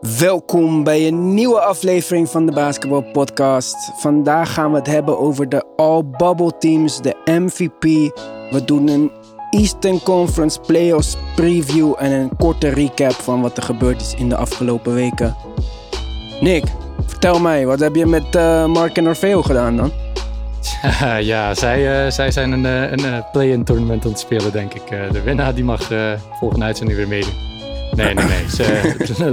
Welkom bij een nieuwe aflevering van de Basketball Podcast. Vandaag gaan we het hebben over de All Bubble Teams, de MVP. We doen een Eastern Conference Playoffs preview en een korte recap van wat er gebeurd is in de afgelopen weken. Nick, vertel mij, wat heb je met uh, Mark en Orfeo gedaan dan? ja, zij, uh, zij zijn een, uh, een play-in tournament aan het spelen, denk ik. de winnaar die mag volgende uitzending weer meedoen. Nee, nee, nee.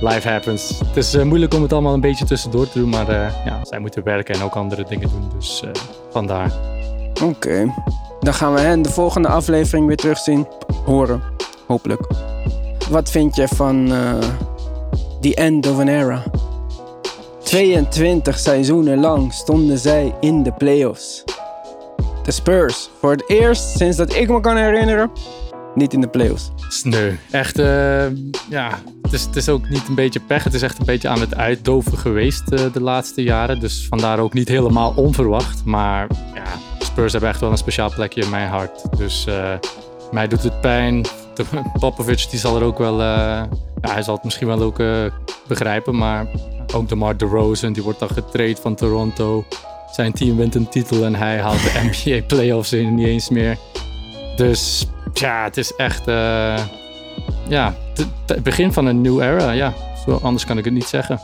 life happens. Het is moeilijk om het allemaal een beetje tussendoor te doen, maar ja, zij moeten werken en ook andere dingen doen. Dus vandaar. Oké. Dan gaan we hen de volgende aflevering weer terugzien. Horen. Hopelijk. Wat vind je van The End of an Era? 22 seizoenen lang stonden zij in de playoffs. De Spurs, voor het eerst sinds dat ik me kan herinneren, niet in de playoffs. Sneu. Echt, uh, ja, het is, het is ook niet een beetje pech. Het is echt een beetje aan het uitdoven geweest uh, de laatste jaren. Dus vandaar ook niet helemaal onverwacht. Maar ja, Spurs hebben echt wel een speciaal plekje in mijn hart. Dus uh, mij doet het pijn. Popovic die zal er ook wel, ja, hij zal het misschien wel ook begrijpen. Maar ook de Mark DeRozan, die wordt dan getraind van Toronto. Zijn team wint een titel en hij haalt de NBA playoffs in niet eens meer. Dus ja, het is echt uh, ja, het begin van een new era. Ja, anders kan ik het niet zeggen.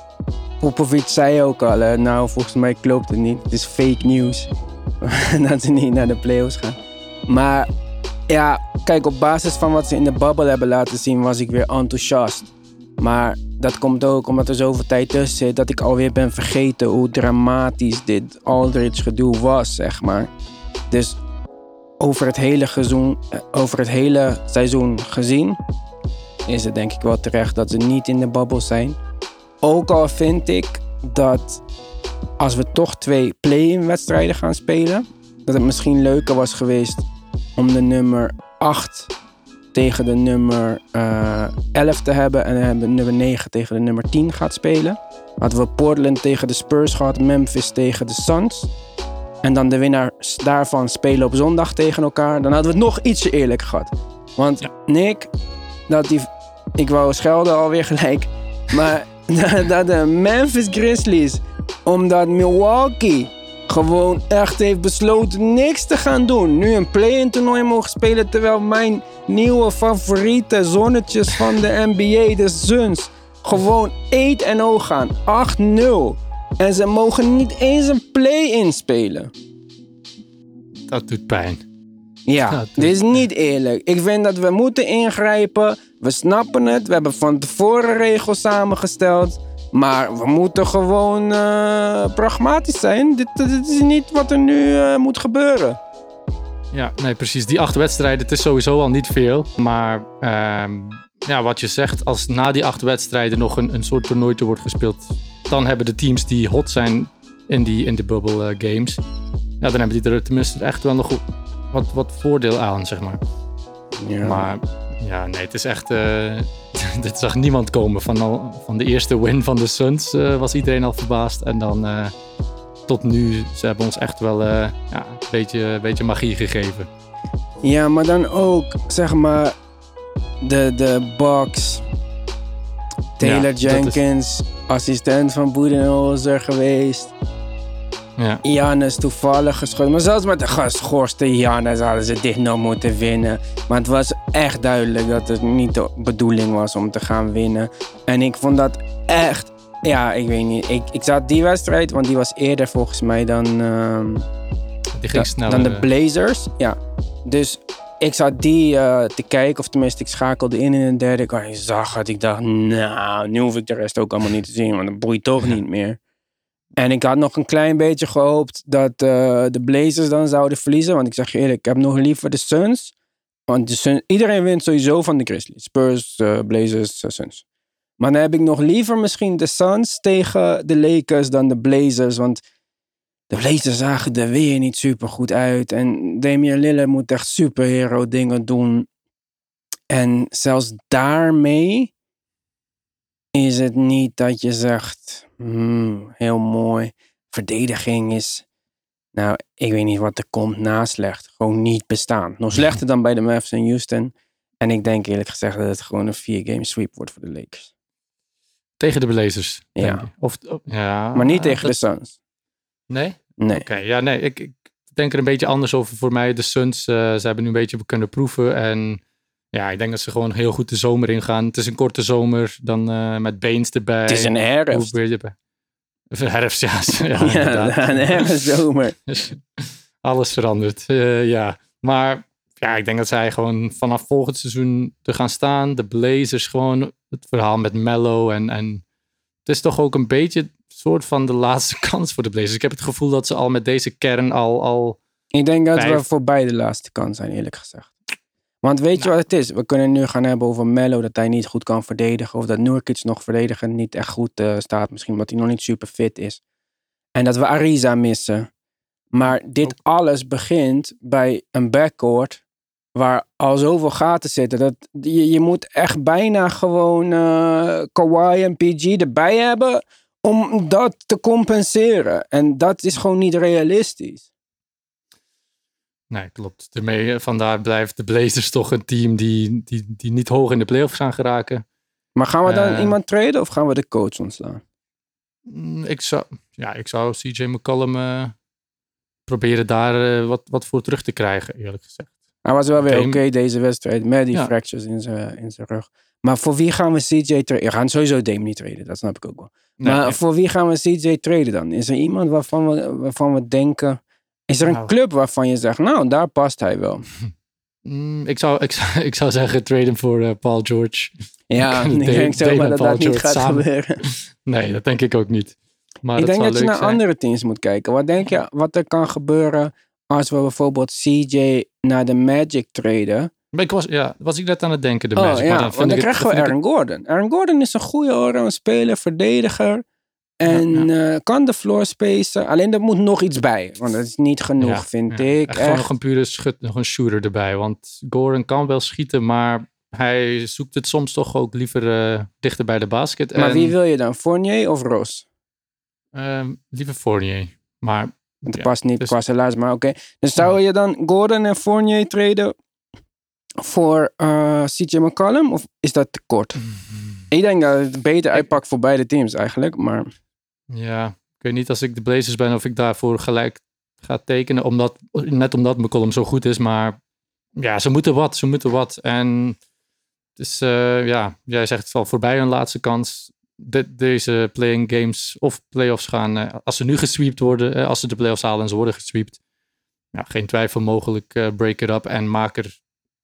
Popovic zei ook al, hè, nou volgens mij klopt het niet. Het is fake news dat ze niet naar de playoffs gaan. Maar ja, kijk, op basis van wat ze in de bubble hebben laten zien was ik weer enthousiast. Maar dat komt ook omdat er zoveel tijd tussen zit dat ik alweer ben vergeten hoe dramatisch dit Aldridge gedoe was, zeg maar. Dus over het hele seizoen, eh, over het hele seizoen gezien is het denk ik wel terecht dat ze niet in de bubble zijn. Ook al vind ik dat als we toch twee play-in wedstrijden gaan spelen, dat het misschien leuker was geweest om de nummer 8 tegen de nummer uh, eh, 11 te hebben. En we nummer 9 tegen de nummer 10 gaat spelen. Hadden we Portland tegen de Spurs gehad, Memphis tegen de Suns. En dan de winnaars daarvan spelen op zondag tegen elkaar. Dan hadden we het nog ietsje eerlijker gehad. Want Nick, dat die, ik wou schelden alweer gelijk. Maar dat de Memphis Grizzlies, omdat Milwaukee gewoon echt heeft besloten niks te gaan doen. Nu een play-in toernooi mogen spelen. Terwijl mijn nieuwe favoriete zonnetjes van de NBA, de Suns, gewoon 1-0 gaan. 8-0. En ze mogen niet eens een play-in spelen. Dat doet pijn. Ja, dit is niet eerlijk. Ik vind dat we moeten ingrijpen. We snappen het. We hebben van tevoren regels samengesteld. Maar we moeten gewoon uh, pragmatisch zijn. Dit, dit, is niet wat er nu uh, moet gebeuren. Ja, nee, precies. Die acht wedstrijden, het is sowieso al niet veel. Maar uh, ja, wat je zegt, als na die acht wedstrijden nog een, een soort toernooi te wordt gespeeld, dan hebben de teams die hot zijn in, die, in de bubble uh, games, ja, dan hebben die er tenminste echt wel nog wat, wat voordeel aan, zeg maar. Ja. Maar ja, nee, het is echt. Uh, dit zag niemand komen. Van, al, van de eerste win van de Suns uh, was iedereen al verbaasd. En dan uh, tot nu, ze hebben ons echt wel ja, een beetje, beetje magie gegeven. Ja, maar dan ook, zeg maar, de, de box. Taylor Jenkins, assistent van Boedenholzer geweest. Ja. Toevallig geschoten. Maar zelfs met de geschorste Janus hadden ze dit nog moeten winnen. Maar het was echt duidelijk dat het niet de bedoeling was om te gaan winnen. En ik vond dat echt... Ja, ik weet niet. Ik, ik zat die wedstrijd, want die was eerder volgens mij dan... Uh, die ging sneller. Dan de Blazers. Ja. Dus ik zat die uh, te kijken, of tenminste, ik schakelde in in een derde. Ik zag het. Ik dacht, nou, nu hoef ik de rest ook allemaal niet te zien, want dat boeit toch niet meer. En ik had nog een klein beetje gehoopt dat uh, de Blazers dan zouden verliezen. Want ik zeg je eerlijk, ik heb nog liever de Suns. Want de Suns, iedereen wint sowieso van de Grizzlies. Spurs, uh, Blazers, Suns. Maar dan heb ik nog liever misschien de Suns tegen de Lakers dan de Blazers. Want de Blazers zagen er weer niet super goed uit. En Damian Lillard moet echt superhero dingen doen. En zelfs daarmee is het niet dat je zegt, hmm, heel mooi. Verdediging is, nou, ik weet niet wat er komt na slecht. Gewoon niet bestaan. Nog slechter dan bij de Mavs en Houston. En ik denk eerlijk gezegd dat het gewoon een vier game sweep wordt voor de Lakers. Tegen de Blazers. Ja. Of, oh, ja Maar niet tegen dat- de Suns. Nee? Nee. Oké, ja, nee. Ik, ik denk er een beetje anders over voor mij. De Suns, eh, ze hebben nu een beetje kunnen proeven. En ja, ik denk dat ze gewoon heel goed de zomer ingaan. Het is een korte zomer, dan eh, met Baines erbij. Het is een herfst. Herfst, ja. ja, Ja, een herfstzomer. Dus alles verandert. Eh, ja, maar ja, ik denk dat zij gewoon vanaf volgend seizoen te gaan staan. De Blazers gewoon het verhaal met Mello en, en het is toch ook een beetje soort van de laatste kans voor de Blazers. Ik heb het gevoel dat ze al met deze kern al, al Ik denk dat we voorbij de laatste kant zijn, eerlijk gezegd. Want weet je Nou. wat het is? We kunnen nu gaan hebben over Mello, dat hij niet goed kan verdedigen. Of dat Nurkic nog verdedigen niet echt goed eh, staat. Misschien omdat hij nog niet super fit is. En dat we Ariza missen. Maar dit alles begint bij een backcourt waar al zoveel gaten zitten. Dat, je, je moet echt bijna gewoon eh Kawhi en PG erbij hebben om dat te compenseren. En dat is gewoon niet realistisch. Nee, klopt. Daarmee, eh, vandaar blijft de Blazers toch een team die, die, die niet hoog in de playoffs gaan geraken. Maar gaan we dan Eh. iemand traden of gaan we de coach ontslaan? Mm, Ik zou, ja, ik zou CJ McCollum eh, proberen daar wat, wat voor terug te krijgen, eerlijk gezegd. Hij was wel weer oké deze wedstrijd met die Ja. fractures in zijn in zijn rug. Maar voor wie gaan we CJ traden? We gaan sowieso Dame niet traden, dat snap ik ook wel. Nee, maar voor wie gaan we CJ traden dan? Is er iemand waarvan we, waarvan we denken... Is er een Nou. club waarvan je zegt, nou, daar past hij wel? Mm, ik, zou, ik, zou, ik zou zeggen, trade hem voor eh, Paul George. Ja, ik denk zo maar dat Paul dat niet George gaat samen. gebeuren. Nee, dat denk ik ook niet. Maar ik dat denk dat je naar zijn. andere teams moet kijken. Wat denk je wat er kan gebeuren als we bijvoorbeeld CJ naar de Magic traden? Maar ik was, ja, was ik net aan het denken, de Oh Magic. ja, maar dan want vind dan ik het- krijgen we Aaron Gordon. Aaron Gordon is een goede allround speler, verdediger. En eh, kan de floor spacen. Alleen er moet nog iets bij. Want dat is niet genoeg, Ja, vind ik. echt gewoon nog een pure schut, nog een shooter erbij. Want Goran kan wel schieten, maar hij zoekt het soms toch ook liever eh, dichter bij de basket. Maar En, wie wil je dan? Fournier of Ross? ehm, liever Fournier. Maar Want Ja, past niet dus- qua salaris, maar oké. Dus zou je dan Gordon en Fournier traden voor eh, CJ McCollum? Of is dat te kort? Ik denk dat het beter uitpakt voor beide teams eigenlijk. Maar ja, ik weet niet als ik de Blazers ben of ik daarvoor gelijk ga tekenen. Omdat, net omdat McCollum zo goed is. Maar ja, ze moeten wat. Ze moeten wat. En het is, eh, ja, jij zegt het al voorbij hun laatste kans. De- deze playing games of playoffs gaan. eh, als ze nu gesweept worden, als ze de playoffs halen en ze worden gesweept. Ja, geen twijfel mogelijk. break it up en maak er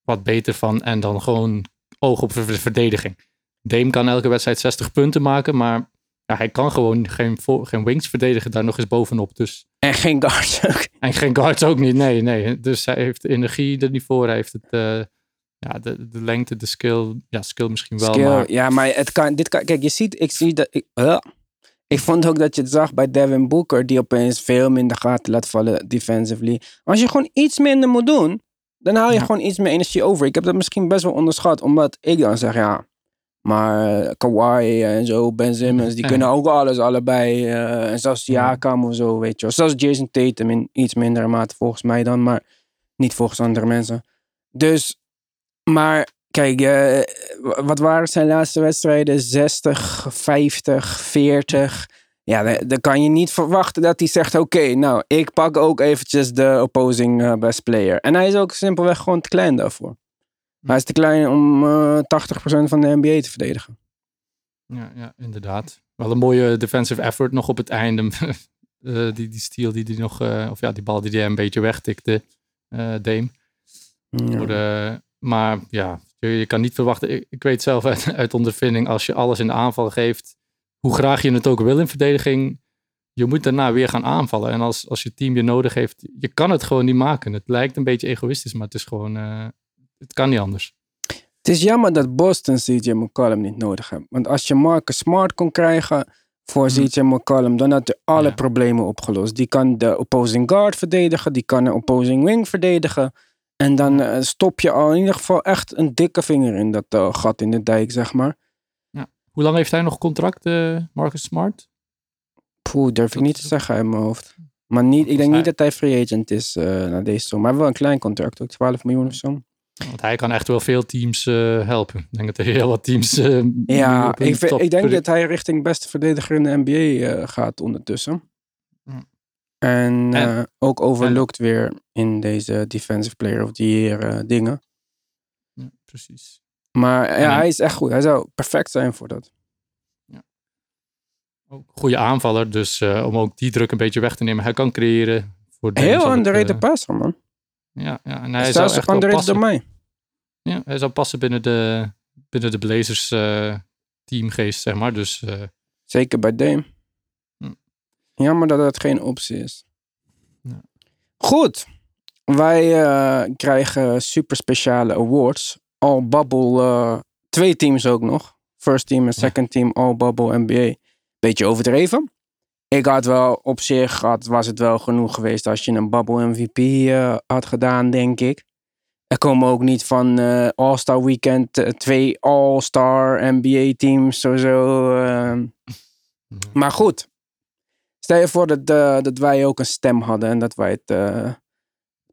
wat beter van. En dan gewoon oog op de verdediging. Dame kan elke wedstrijd 60 punten maken, maar ja, hij kan gewoon geen, geen wings verdedigen daar nog eens bovenop. Dus. en geen guards ook. En geen guards ook niet, nee, nee. Dus hij heeft de energie er niet voor, hij heeft het, eh, ja, de, de lengte, de skill, ja, skill misschien wel, Skill. maar Ja, maar het kan, dit kan. Kijk, je ziet, ik zie dat. Ik, uh, ik vond ook dat je het zag bij Devin Booker, die opeens veel minder gaten laat vallen defensively. Als je gewoon iets minder moet doen, dan haal je Ja. gewoon iets meer energie over. Ik heb dat misschien best wel onderschat, omdat ik dan zeg, ja. Maar eh, Kawhi en zo, Ben Simmons, die Ja. kunnen ook alles allebei. eh, en zelfs Siakam of zo, weet je wel. Zelfs Jason Tatum in iets mindere mate volgens mij dan, maar niet volgens andere mensen. Dus, maar kijk, eh, wat waren zijn laatste wedstrijden? 60, 50, 40. Ja, dan, kan je niet verwachten dat hij zegt: Oké, nou, ik pak ook eventjes de opposing eh, best player. En hij is ook simpelweg gewoon te klein daarvoor. Hij is te klein om eh 80% van de NBA te verdedigen. ja, ja, inderdaad. Wel een mooie defensive effort nog op het einde. Eh, die, die steal die die nog, eh, of ja, die bal die hij een beetje wegtikte, eh Dame. Ja. Voor de, maar ja, je, je kan niet verwachten. Ik, ik weet zelf uit, uit ondervinding, als je alles in de aanval geeft, hoe graag je het ook wil in verdediging, je moet daarna weer gaan aanvallen. En als, als je team je nodig heeft, je kan het gewoon niet maken. Het lijkt een beetje egoïstisch, maar het is gewoon, eh, het kan niet anders. Het is jammer dat Boston CJ McCollum niet nodig heeft. Want als je Marcus Smart kon krijgen voor Mhm. CJ McCollum, dan had hij alle Ja. problemen opgelost. Die kan de opposing guard verdedigen, die kan de opposing wing verdedigen. En dan eh, stop je al in ieder geval echt een dikke vinger in dat eh, gat in de dijk, zeg maar. Hoe lang heeft hij nog contract, eh, Marcus Smart? Poeh, durf ik niet te zeggen uit mijn hoofd. Maar niet, ik denk niet dat hij free agent is eh na deze zomer. Maar wel een klein contract, ook 12 miljoen of zo. Want hij kan echt wel veel teams eh, helpen. Ik denk dat hij heel wat teams. nu Ja, ik, vind- ik denk dat hij richting beste verdediger in de NBA gaat ondertussen. Ja. En, En- ook overlooked weer in deze Defensive Player of the Year dingen. Ja, precies. Maar ja, hij is echt goed. Hij zou perfect zijn voor dat. Ook goede aanvaller, dus eh, om ook die druk een beetje weg te nemen. Hij kan creëren. Voor Dame Heel underrated eh, passer, man. Ja, ja, en Hij is zou echt underrated door mij. Ja, hij zou passen binnen de, binnen de Blazers eh, teamgeest, zeg maar. Dus Zeker bij Dame. Hm. Jammer dat dat geen optie is. Ja. Goed. Wij krijgen super speciale awards. All Bubble. eh, twee teams ook nog. First team en second team All Bubble NBA. Beetje overdreven. Ik had wel op zich, had, was het wel genoeg geweest als je een Bubble MVP eh, had gedaan, denk ik. Er komen ook niet van eh, All-Star Weekend twee All-Star NBA teams sowieso. eh. Maar goed. Stel je voor dat, dat wij ook een stem hadden en dat wij het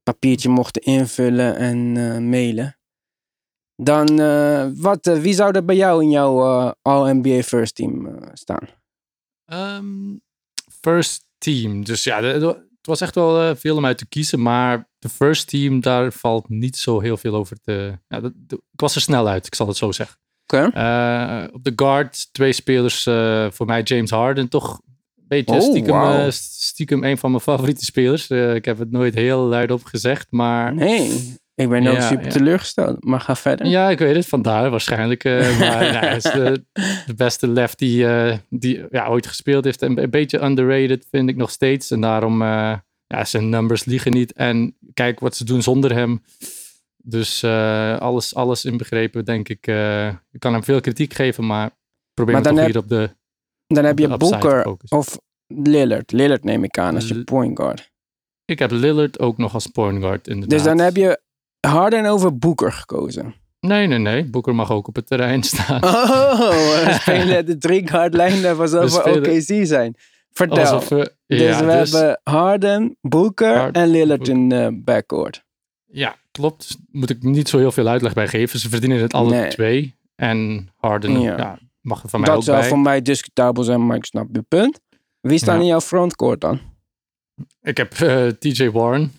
papiertje mochten invullen en mailen. Dan, eh, wat, eh, wie zou er bij jou in jouw eh, All-NBA First Team staan? Ehm, first team. Dus ja, het was echt wel veel om uit te kiezen. Maar de first team, daar valt niet zo heel veel over te... Ja, dat- ik was er snel uit, ik zal het zo zeggen. Oké. Eh, op de guard, twee spelers. voor mij James Harden. Toch een beetje Oh, stiekem, stiekem een van mijn favoriete spelers. Ik heb het nooit heel luidop gezegd, maar... Nee, ik ben Ja, super ja. teleurgesteld. Maar ga verder. Ja, ik weet het, vandaar waarschijnlijk. eh, maar nou, hij is de, de beste lefty eh, die ja, ooit gespeeld heeft. Een, een beetje underrated vind ik nog steeds. En daarom, eh, ja, zijn numbers liegen niet. En kijk wat ze doen zonder hem. Dus alles, alles inbegrepen, denk ik. ik kan hem veel kritiek geven, maar probeer Maar dan toch heb- hier op de, Dan heb op je de Booker of Lillard. Lillard neem ik aan als je point guard. Ik heb Lillard ook nog als point guard, inderdaad. Dus dan heb je Harden over Booker gekozen. Nee, nee, nee. Booker mag ook op het terrein staan. Oh, we spelen de alsof We we spelen- OKC zijn. Vertel. Alsof we, dus ja, we dus- hebben Harden, Booker Hard- en Lillard in de backcourt. Ja, klopt. Moet ik niet zo heel veel uitleg bij geven. Ze verdienen het alle Nee. twee. En Harden Ja. ja. mag er van mij Dat ook zou bij. voor mij discutabel zijn, maar ik snap je punt. Wie staan Ja. in jouw frontcourt dan? Ik heb eh, TJ Warren.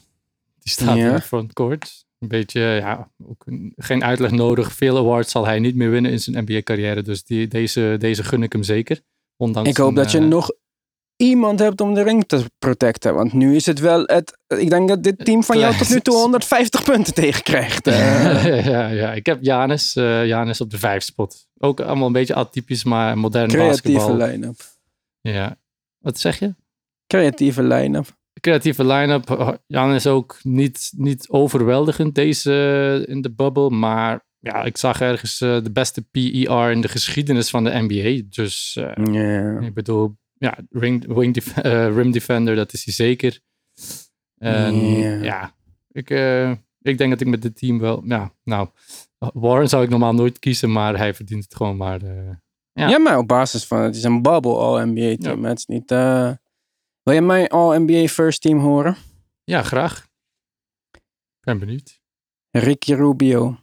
Die staat in de frontcourt. Een beetje, ja, ook een- geen uitleg nodig. Veel awards zal hij niet meer winnen in zijn NBA-carrière. Dus die, deze, deze gun ik hem zeker. Ondanks Ik hoop een, dat je eh, nog iemand hebt om de ring te protecten. Want nu is het wel het... Ik denk dat dit team van jou tot nu toe 150 punten tegenkrijgt. eh. ja, ja, ik heb Janis, eh Janis op de vijf spot. Ook allemaal een beetje atypisch, maar modern Creatieve basketbal. line-up. Ja. Wat zeg je? Creatieve line-up. Creatieve line-up. Jan is ook niet, niet overweldigend deze in de bubble. Maar ja, ik zag ergens eh, de beste PER in de geschiedenis van de NBA. Dus eh, Ja. ik bedoel, ja, ring, wing def- eh, rim defender, dat is hij zeker. En Ja. ja, ik, eh, ik denk dat ik met dit team wel... Ja, nou, Warren zou ik normaal nooit kiezen, maar hij verdient het gewoon maar... eh, Ja. Ja. maar op basis van het is een bubble All-NBA team. Het is niet... eh, Wil je mijn All-NBA first team horen? ja, graag. Ben benieuwd. Ricky Rubio,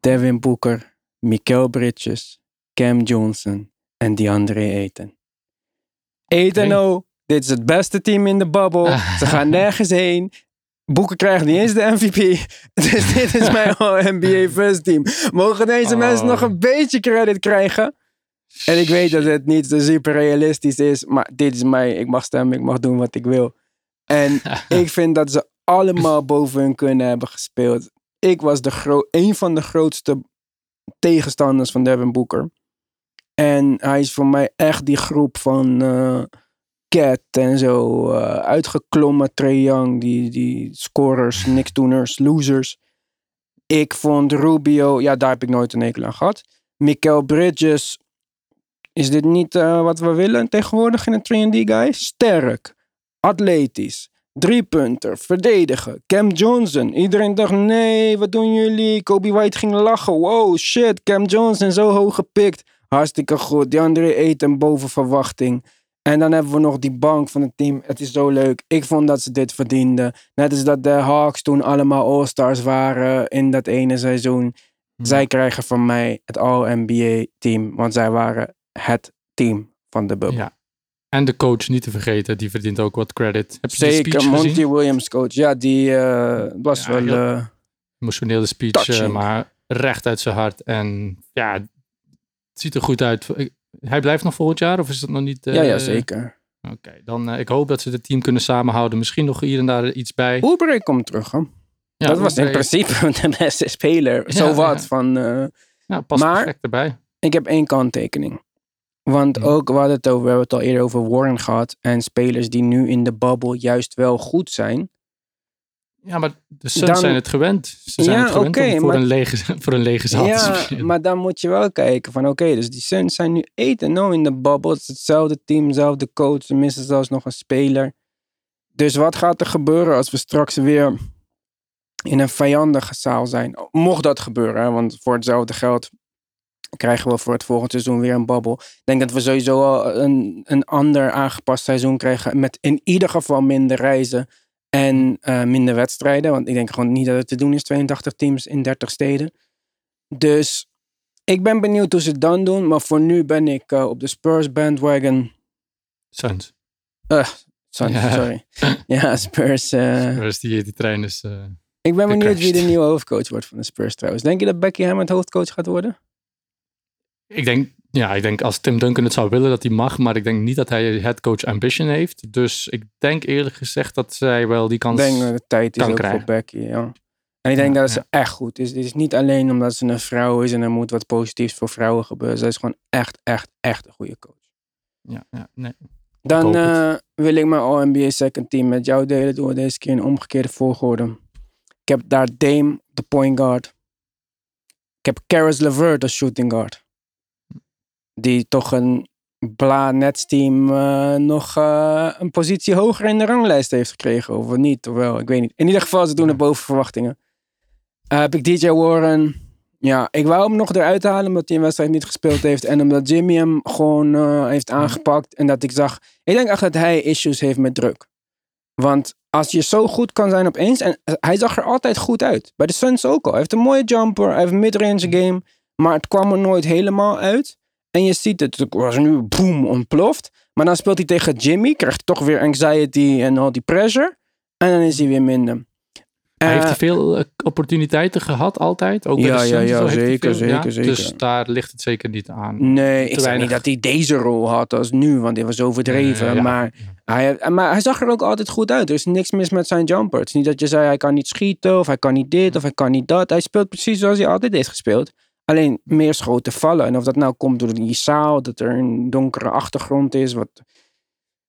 Devin Booker, Mikael Bridges, Cam Johnson en DeAndre Ayton. Ayton, oh, dit is het beste team in de bubble. Ze gaan nergens heen. Booker krijgt niet eens de MVP. Dus dit is mijn All-NBA first team. Mogen deze Oh. mensen nog een beetje credit krijgen? En ik weet dat het niet super realistisch is, maar dit is mij. Ik mag stemmen, ik mag doen wat ik wil. En ik vind dat ze allemaal boven hun kunnen hebben gespeeld. Ik was de een van de grootste tegenstanders van Devin Booker. En hij is voor mij echt die groep van eh Cat en zo eh, uitgeklommen. Trae Young, die, die scorers, niksdoeners, losers. Ik vond Rubio, ja, daar heb ik nooit een hekel aan gehad. Mikael Bridges, is dit niet eh, wat we willen tegenwoordig in een 3D guy? Sterk, atletisch, driepunter, verdedigen. Cam Johnson, iedereen dacht nee, wat doen jullie? Kobe White ging lachen, wow, shit, Cam Johnson zo hoog gepikt. Hartstikke goed, die andere eten boven verwachting. En dan hebben we nog die bank van het team. Het is zo leuk. Ik vond dat ze dit verdienden. Net als dat de Hawks toen allemaal All-Stars waren in dat ene seizoen. Hm. Zij krijgen van mij het All-NBA-team. Want zij waren het team van de bubbel. Ja. En de coach niet te vergeten, die verdient ook wat credit. Heb je Zeker, speech Monty gezien? Williams coach. Ja, die eh, was Ja, wel... heel- eh, Emotionele speech, eh, maar recht uit zijn hart. En ja, het ziet er goed uit. Hij blijft nog volgend jaar of is dat nog niet? ja, ja, zeker. Oké, dan eh, ik hoop dat ze het team kunnen samenhouden. Misschien nog hier en daar iets bij. Oubre komt terug, hè? Ja, dat was in principe de beste speler. Ja, Zo wat van... Ja, past Maar- perfect erbij. Ik heb één kanttekening. Want ook, we hadden het over, we hebben het al eerder over Warren gehad. En spelers die nu in de bubble juist wel goed zijn. Ja, maar de Suns Dan- zijn het gewend. Ze zijn Ja, het gewend om voor, maar- een lege, voor een lege zaal te ja, spelen. maar dan moet je wel kijken van oké, dus die Suns zijn nu 8-0 in de bubble. Het is hetzelfde team, dezelfde coach. Missen zelfs nog een speler. Dus wat gaat er gebeuren als we straks weer in een vijandige zaal zijn? Mocht dat gebeuren, hè, want voor hetzelfde geld krijgen we voor het volgende seizoen weer een babbel. Ik denk dat we sowieso al een, een ander aangepast seizoen krijgen met in ieder geval minder reizen en eh, minder wedstrijden. Want ik denk gewoon niet dat het te doen is, 82 teams in 30 steden. Dus ik ben benieuwd hoe ze het dan doen, maar voor nu ben ik eh, op de Spurs bandwagon. Suns. Sorry, Ja. sorry. Ja, Spurs. Dus die, die trein is... ik ben benieuwd wie de nieuwe hoofdcoach wordt van de Spurs trouwens. Denk je dat Becky Hammond hoofdcoach gaat worden? Ik, denk, ja, ik denk als Tim Duncan het zou willen dat hij mag. Maar ik denk niet dat hij headcoach ambition heeft. Dus ik denk eerlijk gezegd dat zij wel die Ik kans... denk dat het tijd is kan ook krijgen. voor Becky, ja. En ik denk Ja, dat ja. ze echt goed is. Dit is niet alleen omdat ze een vrouw is en er moet wat positiefs voor vrouwen gebeuren. Zij is gewoon echt, echt, echt een goede coach. Ja, ja, nee. Dan eh, wil ik mijn All-NBA second team met jou delen. We deze keer in omgekeerde volgorde. Ik heb daar Dame, de point guard. Ik heb Karis LeVert als shooting guard. Die toch een Bla Nets team eh, nog eh, een positie hoger in de ranglijst heeft gekregen. Of niet, of wel, ik weet niet. In ieder geval, ze doen het boven verwachtingen. Eh, heb ik DJ Warren. Ja, ik wou hem nog eruit halen omdat hij een wedstrijd niet gespeeld heeft. En omdat Jimmy hem gewoon heeft aangepakt. En dat ik zag... Ik denk echt dat hij issues heeft met druk. Want als je zo goed kan zijn opeens... En hij zag er altijd goed uit. Bij de Suns ook al. Hij heeft een mooie jumper. Hij heeft een midrange game. Maar het kwam er nooit helemaal uit. En je ziet het. Het was nu boom ontploft. Maar dan speelt hij tegen Jimmy. Krijgt toch weer anxiety en al die pressure. En dan is hij weer minder. Hij heeft Eh, hij veel eh, opportuniteiten gehad altijd? Ook Ja, de ja, ja, heeft hij zeker, veel? zeker, zeker. Dus daar ligt het zeker niet aan. Nee, ik zeg niet dat hij deze rol had als nu, want dit was overdreven. Ja. Maar, hij, maar hij zag er ook altijd goed uit. Er is niks mis met zijn jumper. Het is niet dat je zei hij kan niet schieten, of hij kan niet dit, of hij kan niet dat. Hij speelt precies zoals hij altijd heeft gespeeld. Alleen meer schoten vallen. En of dat nou komt door die zaal, dat er een donkere achtergrond is, wat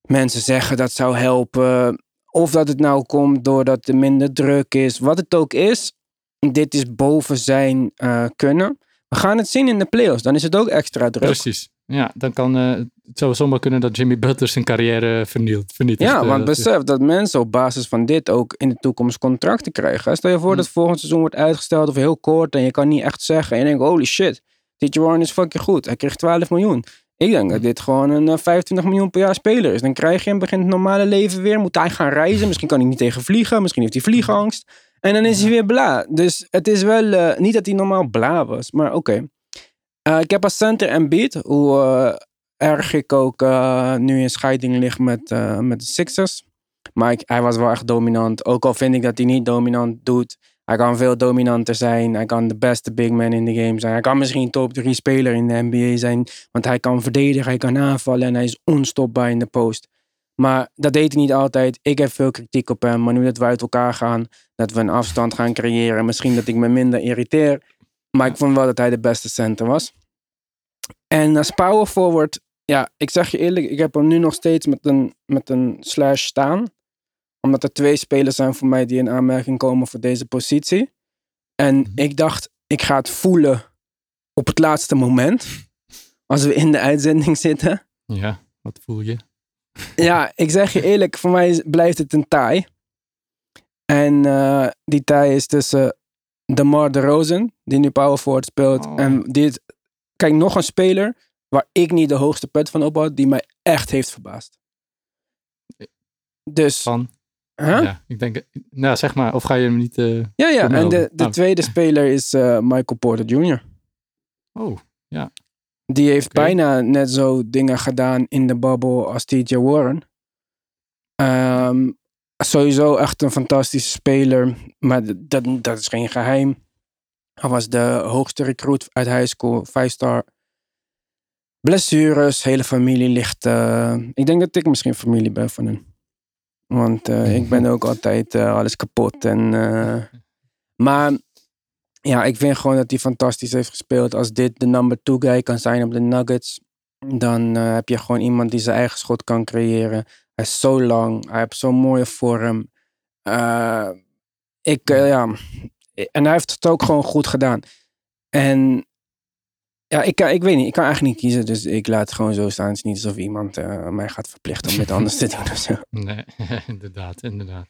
mensen zeggen dat zou helpen. Of dat het nou komt doordat er minder druk is. Wat het ook is, dit is boven zijn eh, kunnen. We gaan het zien in de playoffs. Dan is het ook extra druk. Precies. Ja, dan kan eh, het zou zomaar kunnen dat Jimmy Butler zijn carrière vernielt, vernietigt. Ja, Eh, want is- besef dat mensen op basis van dit ook in de toekomst contracten krijgen. Stel je voor Hm. dat volgend seizoen wordt uitgesteld of heel kort en je kan niet echt zeggen. En je denkt, holy shit, DJ Warren is fucking goed. Hij kreeg 12 miljoen. Ik denk dat dit gewoon een eh, 25 miljoen per jaar speler is. Dan krijg je hem, begint het normale leven weer. Moet hij gaan reizen. Misschien kan hij niet tegen vliegen. Misschien heeft hij vliegangst. En dan is hij weer bla. Dus het is wel, eh, niet dat hij normaal bla was, maar oké. Eh, ik heb als center Embiid, hoe eh, erg ik ook eh, nu in scheiding lig met, eh, met de Sixers. Maar ik- hij was wel echt dominant. Ook al vind ik dat hij niet dominant doet. Hij kan veel dominanter zijn. Hij kan de beste big man in de game zijn. Hij kan misschien top 3 speler in de NBA zijn. Want hij kan verdedigen, hij kan aanvallen en hij is onstopbaar in de post. Maar dat deed hij niet altijd. Ik heb veel kritiek op hem. Maar nu dat we uit elkaar gaan, dat we een afstand gaan creëren. Misschien dat ik me minder irriteer. Maar ik vond wel dat hij de beste center was. En als power forward, ja, ik zeg je eerlijk, ik heb hem nu nog steeds met een, met een slash staan. Omdat er twee spelers zijn voor mij die in aanmerking komen voor deze positie. En Mhm. ik dacht, ik ga het voelen op het laatste moment. Als we in de uitzending zitten. Ja, wat voel je? Ja, ik zeg je eerlijk, voor mij blijft het een tie. En eh, die tie is tussen DeMar DeRozan, die nu power forward speelt. Oh. En dit, kijk, nog een speler waar ik niet de hoogste pet van op had, die mij echt heeft verbaasd. Dus, Van, huh? ja, ik denk, nou zeg maar, of ga je hem niet... eh, ja, ja. En de, de Oh. tweede speler is eh, Michael Porter Jr. Oh, Die heeft bijna net zo dingen gedaan in de bubble als TJ Warren. Ehm, sowieso echt een fantastische speler, maar dat, dat is geen geheim. Hij was de hoogste recruit uit high school, 5-star. Blessures, hele familie ligt. eh, ik denk dat ik misschien familie ben van hem. Want eh, ik ben ook altijd eh, alles kapot. En, maar ja, ik vind gewoon dat hij fantastisch heeft gespeeld. Als dit de number two guy kan zijn op de Nuggets, dan heb je gewoon iemand die zijn eigen schot kan creëren. Hij is zo lang, hij heeft zo'n mooie vorm. Ik, ja, en hij heeft het ook gewoon goed gedaan. En ja, ik, kan, ik weet niet, ik kan eigenlijk niet kiezen, dus ik laat het gewoon zo staan. Het is niet alsof iemand eh, mij gaat verplichten om dit anders te doen of zo. nee, inderdaad, inderdaad.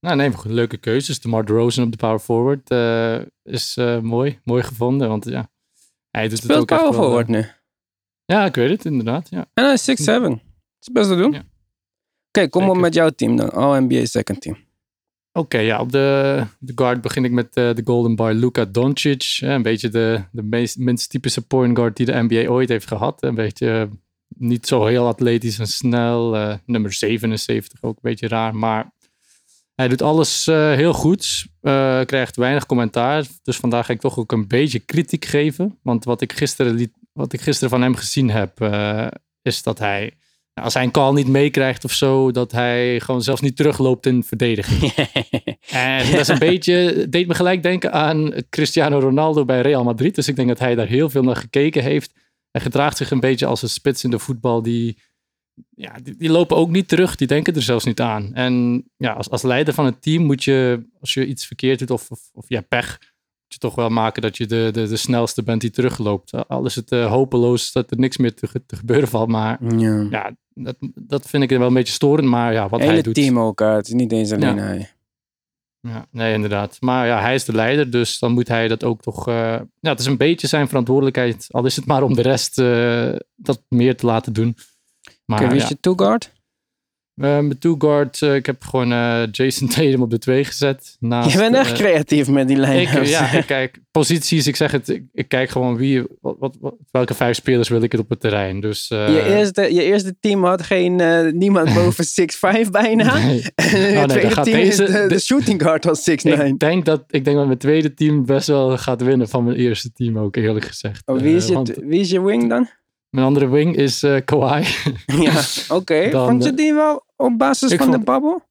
Nou nee, goed, leuke keuzes. De Mark Rosen op de power forward eh, is eh, mooi, mooi gevonden. Want ja, hij doet het Speelt ook echt power wel, forward nu. Ja, ik weet het, inderdaad. Ja. En hij is 6'7. Dat is best te doen. Ja. Oké, kom op met jouw team dan. All-NBA second team. Oké, ja, op de, de guard begin ik met eh, de Golden Bar Luka Doncic. Een beetje de, de meest, minst typische point guard die de NBA ooit heeft gehad. Een beetje eh, niet zo heel atletisch en snel. eh, nummer 77 ook een beetje raar. Maar hij doet alles heel goed. krijgt weinig commentaar. Dus vandaag ga ik toch ook een beetje kritiek geven. Want wat ik gisteren, liet, wat ik gisteren van hem gezien heb, is dat hij... Als hij een call niet meekrijgt of zo, dat hij gewoon zelfs niet terugloopt in verdediging. En dat is een beetje, deed me gelijk denken aan Cristiano Ronaldo bij Real Madrid. Dus ik denk dat hij daar heel veel naar gekeken heeft. Hij gedraagt zich een beetje als een spits in de voetbal. Die, ja, die, die lopen ook niet terug, die denken er zelfs niet aan. En ja, als, als leider van het team moet je, als je iets verkeerd doet of, of, hebt pech, je toch wel maken dat je de, de, de snelste bent die terugloopt. Al is het eh, hopeloos dat er niks meer te, te gebeuren valt. Maar Ja. ja, dat, dat vind ik wel een beetje storend. Maar ja, wat hij Hele doet. team ook. eh, het is niet eens alleen Ja. hij. Ja, nee, inderdaad. Maar ja, hij is de leider, dus dan moet hij dat ook toch. eh, ja, het is een beetje zijn verantwoordelijkheid. Al is het maar om de rest eh, dat meer te laten doen. Maar wie ja, is je two-guard? eh, mijn two-guard, eh, ik heb gewoon eh, Jason Tatum op de twee gezet. Naast, Je bent echt eh, creatief met die lijn. ik, ja, ik kijk posities, ik zeg het, ik, ik kijk gewoon wie, wat, wat, wat- welke vijf spelers wil ik het op het terrein. Dus, je, eerste, je eerste team had geen, niemand boven 6'5 bijna. nee. En team deze- de, shooting guard was 6'9. ik, denk dat, ik denk dat mijn tweede team best wel gaat winnen van mijn eerste team ook, eerlijk gezegd. Oh, wie, is je, want- wie is je wing dan? Mijn andere wing is eh Kawhi. ja, oké. Vond je eh, die wel op basis van de babbel?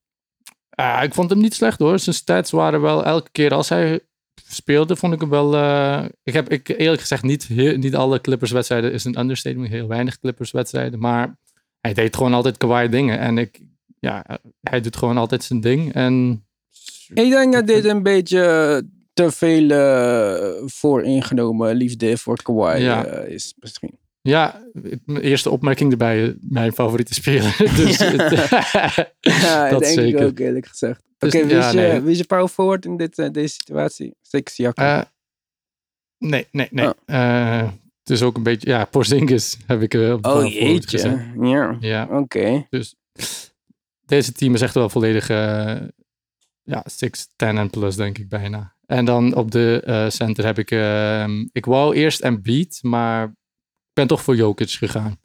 Ah, ik vond hem niet slecht hoor. Zijn stats waren wel elke keer als hij speelde, vond ik hem wel. eh, ik heb ik, eerlijk gezegd niet, heel- niet alle Clippers wedstrijden is een understatement. Heel weinig Clippers wedstrijden. Maar hij deed gewoon altijd Kawhi dingen. En ik, ja, hij doet gewoon altijd zijn ding. En Ik denk dat dit een beetje te veel eh, vooringenomen liefde voor Kawhi Ja. is misschien. Ja, ik- mijn eerste opmerking erbij. eh, Mijn favoriete speler. dus, Ja, dat denk ik zeker. ook eerlijk gezegd. Dus, Oké, wie, ja, nee. wie is je power forward in dit, eh, deze situatie? Zeker Siakam. Eh, nee, nee, nee. Oh. Het is ook een beetje, ja, Porzingis heb ik op de oh gezet. jeetje. Ja, Ja, oké. Dus deze team is echt wel volledig ja, 6, 10 en plus, denk ik bijna. En dan op de center heb ik... ehm, ik wou eerst Embiid, maar ik ben toch voor Jokic gegaan.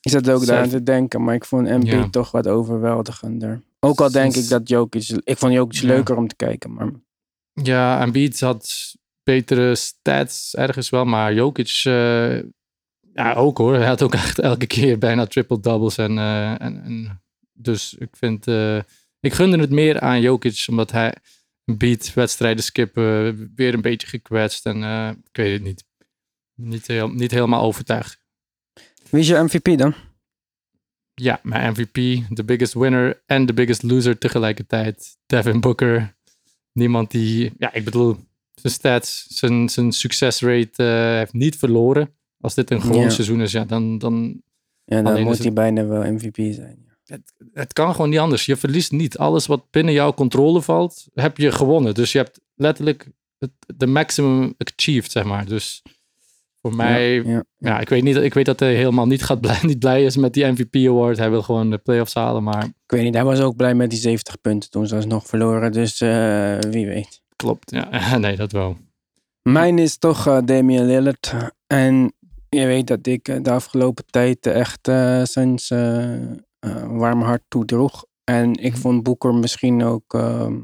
Ik zat ook daar aan te denken, maar ik vond MB Ja. toch wat overweldigender. Ook al denk ik dat Jokic... Ik vond Jokic Ja. leuker om te kijken, maar... Ja, Embiid had betere stats ergens wel, maar Jokic... eh, ja, ook hoor. Hij had ook echt elke keer bijna triple-doubles. En, eh, en, en, dus ik vind... eh, ik gunde het meer aan Jokic, omdat hij beat wedstrijden skippen, weer een beetje gekwetst. En ik weet het niet. Niet, heel, niet helemaal overtuigd. Wie is je MVP dan? Ja, mijn MVP, de biggest winner en de biggest loser tegelijkertijd. Devin Booker. Niemand die, ja, ik bedoel, zijn stats, zijn, zijn succesrate eh, heeft niet verloren. Als dit een gewoon Ja. seizoen is, ja, dan, dan Ja, dan moet hij het- bijna wel MVP zijn. het kan gewoon niet anders. Je verliest niet. Alles wat binnen jouw controle valt, heb je gewonnen. Dus je hebt letterlijk het, de maximum achieved, zeg maar. Dus Voor mij, Ja, ja, ja. ik, weet niet, ik weet dat hij helemaal niet, gaat blij, niet blij is met die MVP award. Hij wil gewoon de playoffs halen, maar Ik weet niet, hij was ook blij met die 70 punten toen ze alsnog verloren. Dus eh, wie weet. klopt. Ja, nee, dat wel. Mijn is toch eh, Damian Lillard. En je weet dat ik eh, de afgelopen tijd echt eh sinds warm hart toedroeg. En ik Mhm. vond Boeker misschien ook ehm,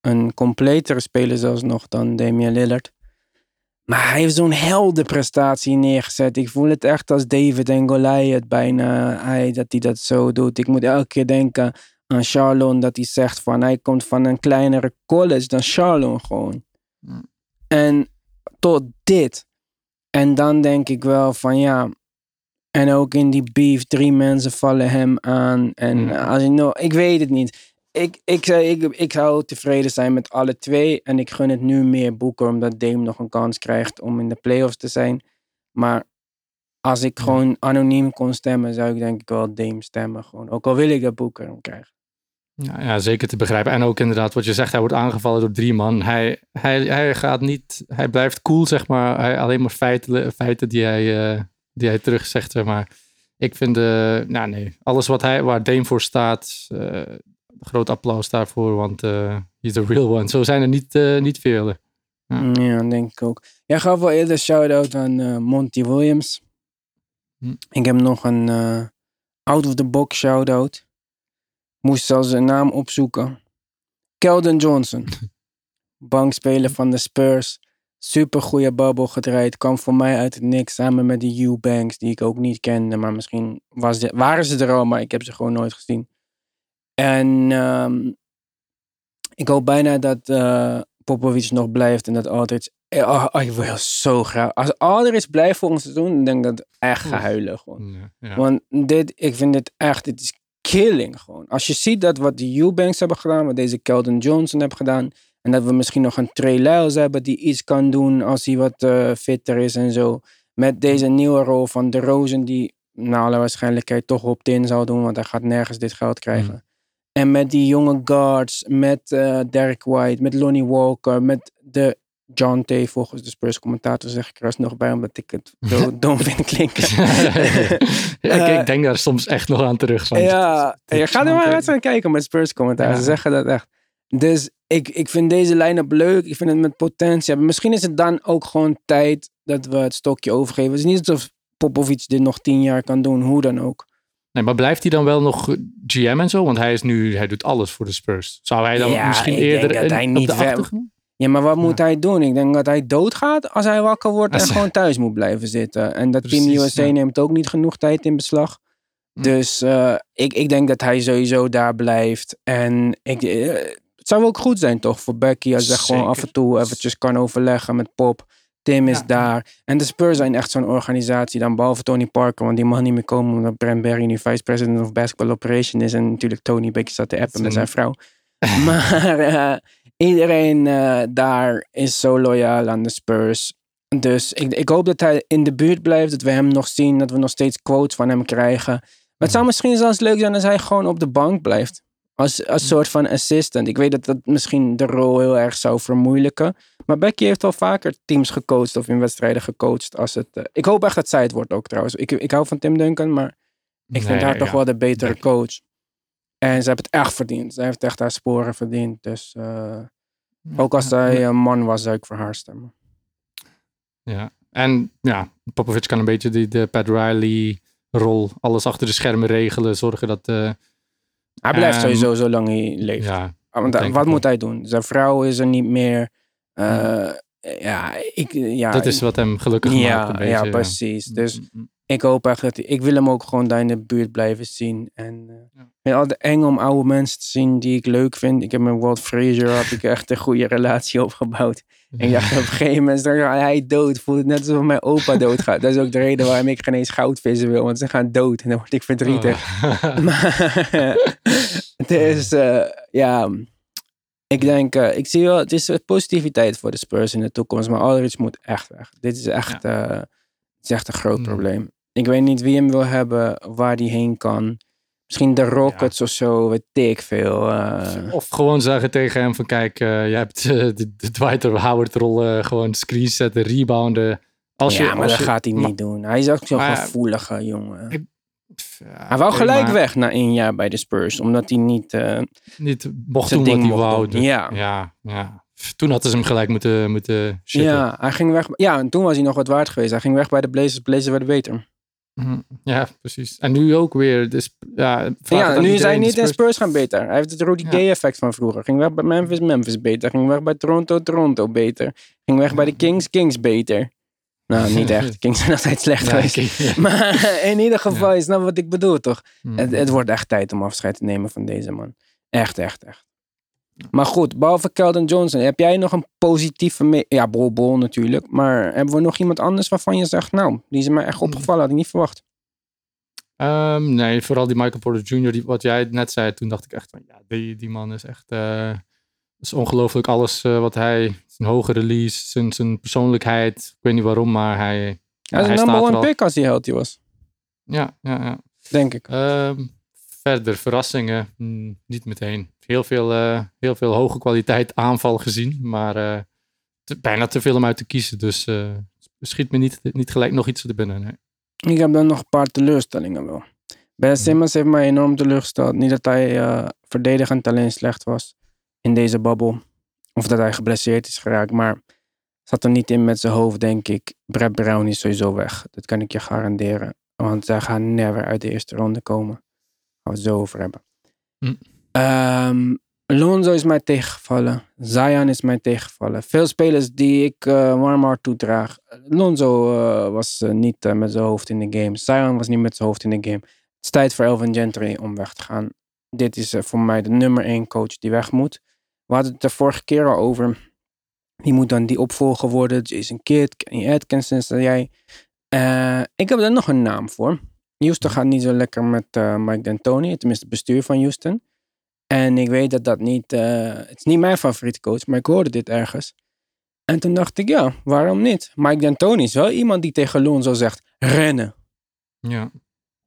een completere speler zelfs nog dan Damian Lillard. Maar hij heeft zo'n heldenprestatie neergezet. Ik voel het echt als David en Goliath bijna. Hij, dat hij dat zo doet. Ik moet elke keer denken aan Charlon. Dat hij zegt van hij komt van een kleinere college dan Charlon gewoon. Mm. En tot dit. En dan denk ik wel van ja. En ook in die beef, drie mensen vallen hem aan. En Mm. als je nog, ik weet het niet. Ik, ik, zou- ik, ik zou tevreden zijn met alle twee. En ik gun het nu meer Boeker, omdat Dame nog een kans krijgt om in de playoffs te zijn. Maar als ik gewoon anoniem kon stemmen, zou ik denk ik wel Dame stemmen. Gewoon. Ook al wil ik dat Boeker hem krijgt. Ja, ja, zeker te begrijpen. En ook inderdaad, wat je zegt, hij wordt aangevallen door drie man. Hij, hij, hij gaat niet, hij blijft cool, zeg maar. Hij, alleen maar feiten, feiten die hij, eh, die hij terugzegt, zeg maar. Ik vind, eh nou nee, alles wat hij, waar Dame voor staat, eh, groot applaus daarvoor, want eh he's a real one. Zo zijn er niet, eh, niet vele. Ja. Mm, Ja, denk ik ook. Jij gaf wel eerder shout-out aan eh, Monty Williams. Hm. Ik heb nog een out-of-the-box shout-out. Moest zelfs zijn naam opzoeken. Keldon Johnson. Bankspeler van de Spurs. Super goede babbel gedraaid. Kwam voor mij uit het niks samen met de Eubanks, die ik ook niet kende. Maar misschien was de- waren ze er al, maar ik heb ze gewoon nooit gezien. En ehm, ik hoop bijna dat eh Popovic nog blijft en dat Aldridge... eh, Oh, oh, ik wil zo graag... Als Aldridge blijft volgend seizoen, dan denk ik dat ik echt ga Oef. huilen gewoon. Ja, ja. Want dit, ik vind dit echt, dit is killing gewoon. Als je ziet dat wat de Eubanks hebben gedaan, wat deze Keldon Johnson heeft gedaan, en dat we misschien nog een Trey Lyles hebben die iets kan doen als hij wat eh, fitter is en zo. Met deze nieuwe rol van de Rosen die, naar alle waarschijnlijkheid, toch op in zal doen, want hij gaat nergens dit geld krijgen. En met die jonge guards, met eh Derek White, met Lonnie Walker, met de John T. volgens de Spurs commentator zeg ik er alsnog bij, omdat ik het zo dom vind klinken. Ja, ik, ik denk daar soms echt nog aan terug. want Ja, je gaat er maar een wedstrijd kijken met Spurs commentaar. Ja. Ze zeggen dat echt. Dus ik, ik vind deze line-up leuk. Ik vind het met potentie. hebben. Misschien is het dan ook gewoon tijd dat we het stokje overgeven. Het is niet alsof Popovic dit nog tien jaar kan doen. Hoe dan ook. Nee, maar blijft hij dan wel nog GM en zo? Want hij is nu, hij doet alles voor de Spurs. Zou hij dan Ja, misschien eerder dat in- hij op niet de ver- achtergrond? Ja, maar wat moet hij doen? Ik denk dat hij doodgaat als hij wakker wordt en gewoon thuis moet blijven zitten. En dat Team Precies, USA ja. neemt ook niet genoeg tijd in beslag. Hm. Dus eh, ik, ik denk dat hij sowieso daar blijft. En ik, eh, het zou ook goed zijn toch voor Becky als hij gewoon af en toe eventjes kan overleggen met Pop. Tim is Ja. daar. En de Spurs zijn echt zo'n organisatie dan, behalve Tony Parker, want die mag niet meer komen omdat Brent Berry nu vice president of basketball operation is. En natuurlijk Tony een beetje zat te appen met Zijn- zijn vrouw. maar eh, iedereen eh, daar is zo loyaal aan de Spurs. Dus ik, ik hoop dat hij in de buurt blijft, dat we hem nog zien, dat we nog steeds quotes van hem krijgen. Maar het zou misschien zelfs leuk zijn als hij gewoon op de bank blijft. Als, als soort van assistant. Ik weet dat dat misschien de rol heel erg zou vermoeilijken. Maar Becky heeft wel vaker teams gecoacht of in wedstrijden gecoacht. Als het, eh, ik hoop echt dat zij het wordt ook trouwens. Ik, ik hou van Tim Duncan, maar ik vind haar toch wel de betere Becky. coach. En ze heeft het echt verdiend. Ze heeft echt haar sporen verdiend. Dus eh, ook als zij een man was, zou ik voor haar stemmen. Ja, en ja, Popovic kan een beetje die, de Pat Riley rol, alles achter de schermen regelen, zorgen dat... eh, Hij blijft Ehm, sowieso zolang hij leeft. ja, Want denk wat moet hij doen? Zijn vrouw is er niet meer. Eh, ja, ik, ja, dat is wat hem gelukkig maakt. ja, Een beetje, ja, precies. Dus Mm, mm, ik hoop echt dat hij, ik wil hem ook gewoon daar in de buurt blijven zien. En eh, Ja. het altijd eng om oude mensen te zien die ik leuk vind. Ik heb met Walt Frazier had ik echt een goede relatie opgebouwd. En ik dacht op een gegeven moment, dan gaat hij dood. Voelt het net alsof mijn opa doodgaat. Dat is ook de reden waarom ik geen eens goudvissen wil. Want ze gaan dood en dan word ik verdrietig. Oh. Maar het is, eh, ja, ik denk, eh, ik zie wel, het is positiviteit voor de Spurs in de toekomst. Maar Aldridge moet echt weg. Dit is echt, eh, het is echt een groot Mm. probleem. Ik weet niet wie hem wil hebben, waar die heen kan. Misschien de Rockets of zo, weet ik veel. eh. Of gewoon zeggen tegen hem van kijk, eh, jij hebt eh, de, de Dwight Howard rol eh, gewoon screen zetten, rebounden, Als ja, je, maar als dat je- gaat hij maar- niet doen. Hij is ook zo'n gevoelige jongen. Ik- pff, ja, hij wou gelijk maar weg na één jaar bij de Spurs. Omdat hij niet... eh, Niet mocht doen wat ding hij wou. doen. Ja. ja, ja. Toen hadden ze hem gelijk moeten, moeten shitten. ja, hij ging weg. Ja, en toen was hij nog wat waard geweest. Hij ging weg bij de Blazers. Blazers werden beter. Mhm. Ja, precies. En nu ook weer. Dus, ja, nu is hij niet in Spurs- gaan beter. Hij heeft het Rudy Ja. Gay effect van vroeger. Ging weg bij Memphis, Memphis beter. Ging weg bij Toronto, Toronto beter. Ging weg bij de Kings, Kings beter. Nou, niet echt. De Kings zijn altijd slecht Ja, geweest. ja. Maar in ieder geval, je snapt wat ik bedoel toch? Mhm. Het, het wordt echt tijd om afscheid te nemen van deze man. Echt, echt, echt. Maar goed, behalve Keldon Johnson, heb jij nog een positieve... ja, Bol Bol natuurlijk. Maar hebben we nog iemand anders waarvan je zegt... Nou, die is mij echt opgevallen, had ik niet verwacht. Ehm, nee, vooral die Michael Porter Jr., die, wat jij net zei, toen dacht ik echt van, ja, die, die man is echt, eh is ongelooflijk alles eh, wat hij, zijn hoge release, zijn, zijn persoonlijkheid, ik weet niet waarom, maar hij, Hij is een number er one pick als hij healthy was. Ja, ja, ja. Denk ik. Ehm, verder, verrassingen, hmm, niet meteen. Heel veel, eh, heel veel hoge kwaliteit aanval gezien, maar eh, te- bijna te veel om uit te kiezen, dus eh, schiet me niet, niet gelijk nog iets te binnen. Nee. Ik heb dan nog een paar teleurstellingen wel. Ben Simmons heeft mij enorm teleurgesteld. Niet dat hij verdedigend alleen slecht was in deze babbel. Of dat hij geblesseerd is geraakt. Maar zat er niet in met zijn hoofd, denk ik. Brett Brown is sowieso weg. Dat kan ik je garanderen. Want zij gaan never uit de eerste ronde komen. Gaan we het zo over hebben. Hm. Ehm, Lonzo is mij tegengevallen. Zion is mij tegengevallen. Veel spelers die ik eh warm hart toedraag. Lonzo eh, was eh, niet met zijn hoofd in de game. Zion was niet met zijn hoofd in de game. Het is tijd voor Elvin Gentry om weg te gaan. Dit is voor mij de nummer één coach die weg moet. We hadden het de vorige keer al over. Die moet dan die opvolger worden. Jason Kidd, Kenny Atkinson, zei jij. Ik heb er nog een naam voor. Houston gaat niet zo lekker met eh, Mike D'Antoni. Tenminste, het bestuur van Houston. En ik weet dat dat niet... eh, het is niet mijn favoriete coach, maar ik hoorde dit ergens. En toen dacht ik, ja, waarom niet? Mike D'Antoni is wel iemand die tegen Lonzo zegt, rennen. Ja.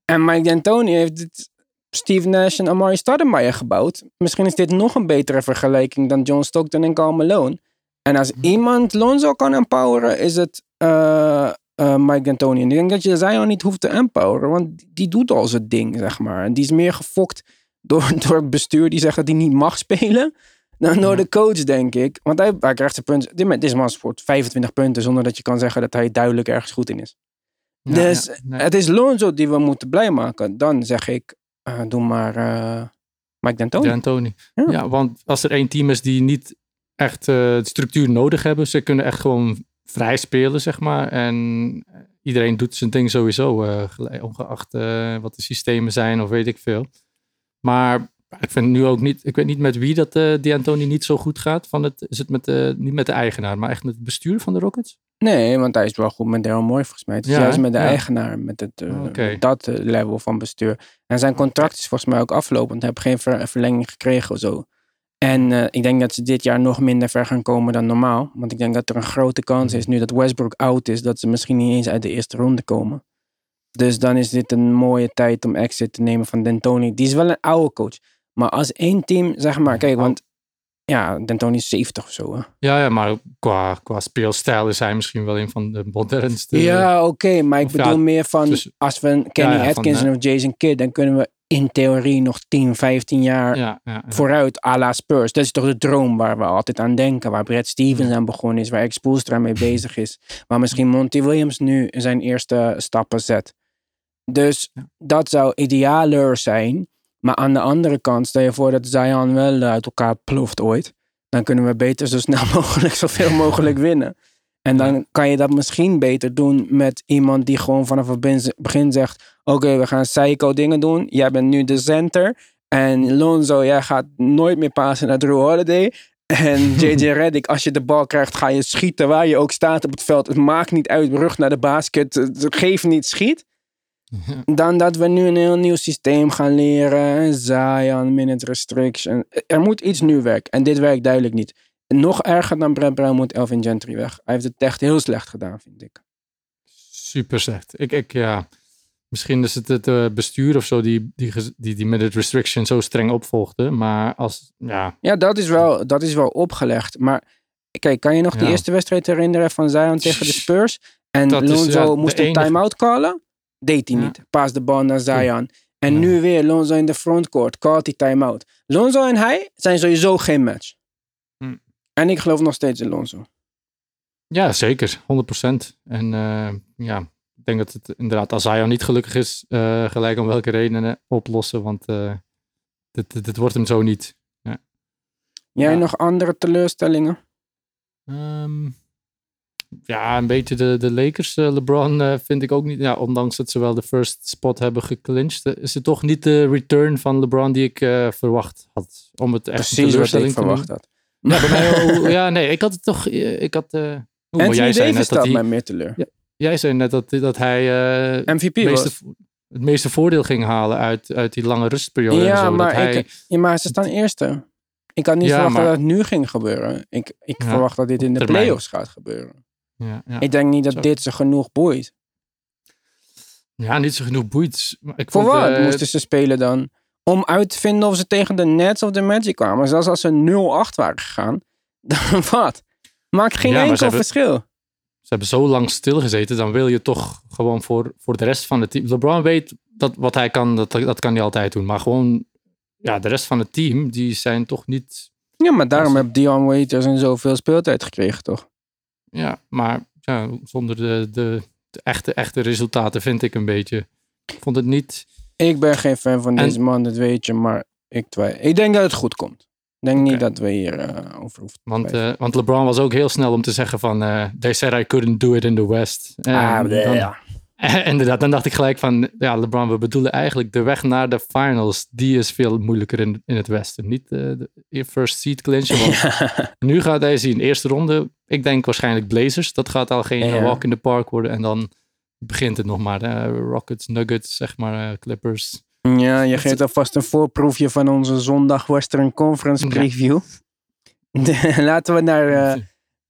En Mike D'Antoni heeft dit Steve Nash en Amari Stoudemire gebouwd. Misschien is dit nog een betere vergelijking dan John Stockton en Karl Malone. En als iemand Lonzo kan empoweren, is het eh, eh, Mike D'Antoni. En ik denk dat je Zion niet hoeft te empoweren, want die doet al zijn ding, zeg maar. En die is meer gefokt door, door het bestuur die zegt dat hij niet mag spelen, dan door Ja. de coach, denk ik. Want hij, hij krijgt zijn punten. Dit, deze man scoort 25 punten zonder dat je kan zeggen dat hij duidelijk ergens goed in is. Ja, Dus ja, nee. Het is Lonzo die we moeten blij maken. Dan zeg ik, eh, doe maar eh Mike D'Antoni. D'Antoni. Ja. Want als er één team is die niet echt de structuur nodig hebben, ze kunnen echt gewoon vrij spelen, zeg maar. En iedereen doet zijn ding sowieso, eh, ongeacht eh, wat de systemen zijn of weet ik veel. Maar ik vind nu ook niet, ik weet niet met wie dat eh D'Antoni niet zo goed gaat. Van het, is het met de, niet met de eigenaar, maar echt met het bestuur van de Rockets? Nee, want hij is wel goed met Daryl Mooi volgens mij. Het is Ja, juist met de Ja. eigenaar, met, het, eh, met dat eh, level van bestuur. En zijn contract is volgens mij ook aflopend. Hij heeft geen ver- verlenging gekregen of zo. En eh, ik denk dat ze dit jaar nog minder ver gaan komen dan normaal. Want ik denk dat er een grote kans is, nu dat Westbrook oud is, dat ze misschien niet eens uit de eerste ronde komen. Dus dan is dit een mooie tijd om exit te nemen van D'Antoni. Die is wel een oude coach. Maar als één team, zeg maar, kijk, want ja, D'Antoni is 70 of zo. Hè? Ja, ja maar qua, qua speelstijl is hij misschien wel een van de modernste. Ja, oké, maar ik ja, bedoel meer van dus- als we een Kenny Ja, hè. of Jason Kidd, dan kunnen we in theorie nog 10, 15 jaar ja, ja, ja. vooruit à la Spurs. Dat is toch de droom waar we altijd aan denken, waar Brad Stevens aan begonnen is, waar Ex Spoelstra mee bezig is, waar misschien Monty Williams nu zijn eerste stappen zet. Dus dat zou idealer zijn. Maar aan de andere kant, stel je voor dat Zion wel uit elkaar ploft ooit. Dan kunnen we beter zo snel mogelijk zoveel mogelijk winnen. En dan kan je dat misschien beter doen met iemand die gewoon vanaf het begin zegt: Oké, we gaan psycho dingen doen. Jij bent nu de center. En Lonzo, jij gaat nooit meer passen naar Drew Holiday. En JJ Redick, als je de bal krijgt, ga je schieten waar je ook staat op het veld. Het maakt niet uit, rug naar de basket. Geef niet, schiet. Dan dat we nu een heel nieuw systeem gaan leren. Zion, minute restriction. Er moet iets nu werken. En dit werkt duidelijk niet. Nog erger dan Brett Brown moet Elvin Gentry weg. Hij heeft het echt heel slecht gedaan, vind ik. Super slecht. Ik, ik, ja, misschien is het het eh, bestuur of zo die die, die die minute restriction zo streng opvolgde. Maar als, ja, Ja, dat is wel, dat is wel opgelegd. Maar kijk, kan je nog die Ja. eerste wedstrijd herinneren van Zion tegen de Spurs? En Dat is, Lonzo ja, moest de een enige- time-out callen. Deed hij Ja. niet. Paas de bal naar Zion. En nu weer Lonzo in de frontcourt. Called hij time-out. Lonzo en hij zijn sowieso geen match. Hm. En ik geloof nog steeds in Lonzo. Ja, zeker. 100%. En eh, ja, ik denk dat het inderdaad, als Zion niet gelukkig is, eh, gelijk om welke redenen oplossen. Want eh, dit, dit, dit wordt hem zo niet. Jij Ja. nog andere teleurstellingen? Ehm, ja, een beetje de, de Lakers. eh, LeBron vind ik ook niet. Ja, ondanks dat ze wel de first spot hebben geclinched, is het toch niet de return van LeBron die ik verwacht had. Om het echt Precies wat ik verwacht had. Ja, bij mij, oh, ja, nee, ik had het toch. Ik had. hoe, jij zei net dat hij. mij meer teleur. Jij zei net dat, dat hij eh, MVP meeste, was. het meeste voordeel ging halen uit, uit die lange rustperiode. en Ja, zo, dat maar, hij, ik, ja, maar ze staan eerste. Ik had niet Ja, verwacht maar- dat het nu ging gebeuren. Ik, ik Ja, verwacht dat dit in de termijn. playoffs gaat gebeuren. ja, ja. Ik denk niet dat Zo. dit ze genoeg boeit. ja, niet zo genoeg boeit. Maar Ik Voor vond, wat eh, moesten ze spelen dan? Om uit te vinden of ze tegen de Nets of de Magic kwamen. Zelfs als ze 0-8 waren gegaan. Dan wat? Maakt geen enkel hebben- verschil. Ze hebben zo lang stilgezeten, dan wil je toch gewoon voor, voor de rest van het team. LeBron weet dat wat hij kan, dat, dat kan hij altijd doen. Maar gewoon, ja, de rest van het team, die zijn toch niet. Ja, maar daarom heb Dion Waiters en zoveel speeltijd gekregen, toch? Ja, maar ja, zonder de, de, de echte, echte resultaten vind ik een beetje. Ik vond het niet. Ik ben geen fan van En- deze man, dat weet je. Maar ik, twijfel. ik denk dat het goed komt. Ik denk niet dat we hier eh, over hoeven te Want, eh, want LeBron was ook heel snel om te zeggen van... eh they said I couldn't do it in the West. En ah, dan- ja. inderdaad, dan dacht ik gelijk van... Ja, LeBron, we bedoelen eigenlijk de weg naar de finals. Die is veel moeilijker in, in het Westen. Niet de first seed clinchen. Want nu gaat hij zien. Eerste ronde, ik denk waarschijnlijk Blazers. Dat gaat al geen Ja. walk in the park worden. En dan begint het nog maar. Rockets, Nuggets, zeg maar, eh, Clippers. Ja, je geeft alvast een voorproefje van onze zondag Western Conference Ja. preview. De- laten we naar, eh,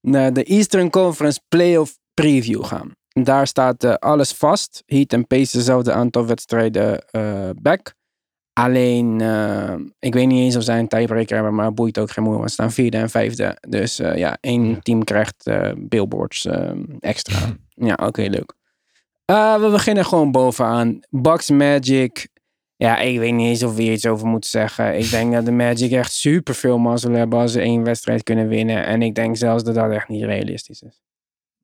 naar de Eastern Conference Playoff preview gaan. Daar staat eh, alles vast. Heat en Pacers hetzelfde aantal wedstrijden eh, back. Alleen, ik weet niet eens of zij een tiebreaker hebben, maar boeit ook geen moeite, want ze staan vierde en vijfde. Dus ja, één Ja. team krijgt billboards extra. ja, oké, leuk. We beginnen gewoon bovenaan. Bucks Magic. Ja, ik weet niet eens of we hier iets over moeten zeggen. Ik denk dat de Magic echt super veel mazzel hebben als ze één wedstrijd kunnen winnen. En ik denk zelfs dat dat echt niet realistisch is.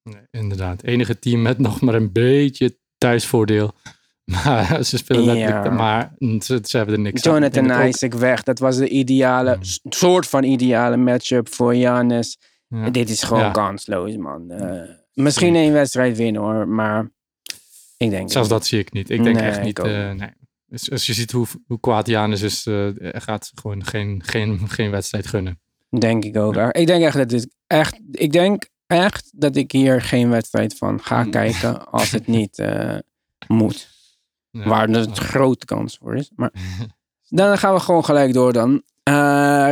Nee, inderdaad. Enige team met nog maar een beetje thuisvoordeel. Maar ze spelen letterlijk... Ja. Maar ze, ze hebben er niks aan. Ik Jonathan ook- Isaac weg. Dat was de ideale, Mm. soort van ideale matchup voor Giannis. Ja. Dit is gewoon Ja. kansloos, man. Eh, misschien één wedstrijd winnen hoor, maar ik denk... Zelfs dat zie ik niet. Ik denk Nee, echt ik niet. eh, nee. Dus als je ziet hoe, hoe kwaad Janus is, hij gaat gewoon geen, geen, geen wedstrijd gunnen. Denk ik ook. Ik denk echt dat dit echt... Ik denk echt dat ik hier geen wedstrijd van ga Mm. kijken als het niet eh, moet. Ja. Waar er een grote kans voor is. Maar dan gaan we gewoon gelijk door dan. Eh,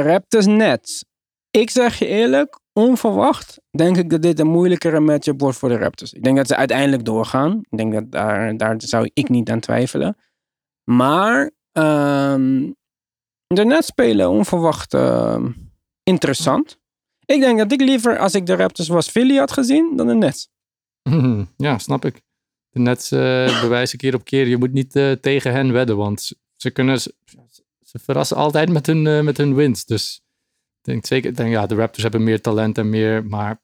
Raptors Nets. Ik zeg je eerlijk, onverwacht denk ik dat dit een moeilijkere matchup wordt voor de Raptors. Ik denk dat ze uiteindelijk doorgaan. Ik denk dat daar, daar zou ik niet aan twijfelen. Maar ehm, de Nets spelen onverwacht ehm, interessant. Ik denk dat ik liever, als ik de Raptors was, Philly had gezien dan de Nets. Ja, snap ik. De Nets eh bewijzen keer op keer. Je moet niet eh, tegen hen wedden, want ze, kunnen... Ze, ze verrassen altijd met hun, eh, met hun wins. Dus ik denk zeker... Ik denk, ja, de Raptors hebben meer talent en meer... Maar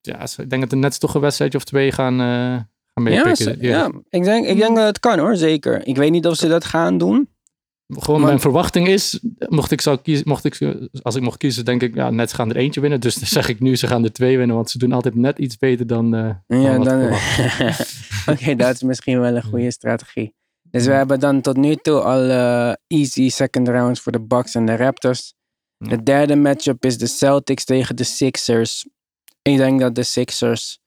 ja, ik denk dat de Nets toch een wedstrijdje of twee gaan, Ja, meepikken. ze- ja, ik, denk, ik denk dat het kan hoor, zeker. Ik weet niet of ze dat gaan doen. Gewoon Maar- mijn verwachting is, mocht ik, zou kiezen, mocht ik, als ik mocht kiezen, denk ik, ja, Nets gaan er eentje winnen. Dus dan zeg ik nu, ze gaan er twee winnen, want ze doen altijd net iets beter dan, eh Ja, dan. Oké, dat is misschien wel een goede strategie. Dus we Ja. hebben dan tot nu toe al eh, easy second rounds voor de Bucks en de Raptors. Ja. De derde matchup is de Celtics tegen de Sixers. Ik denk dat de Sixers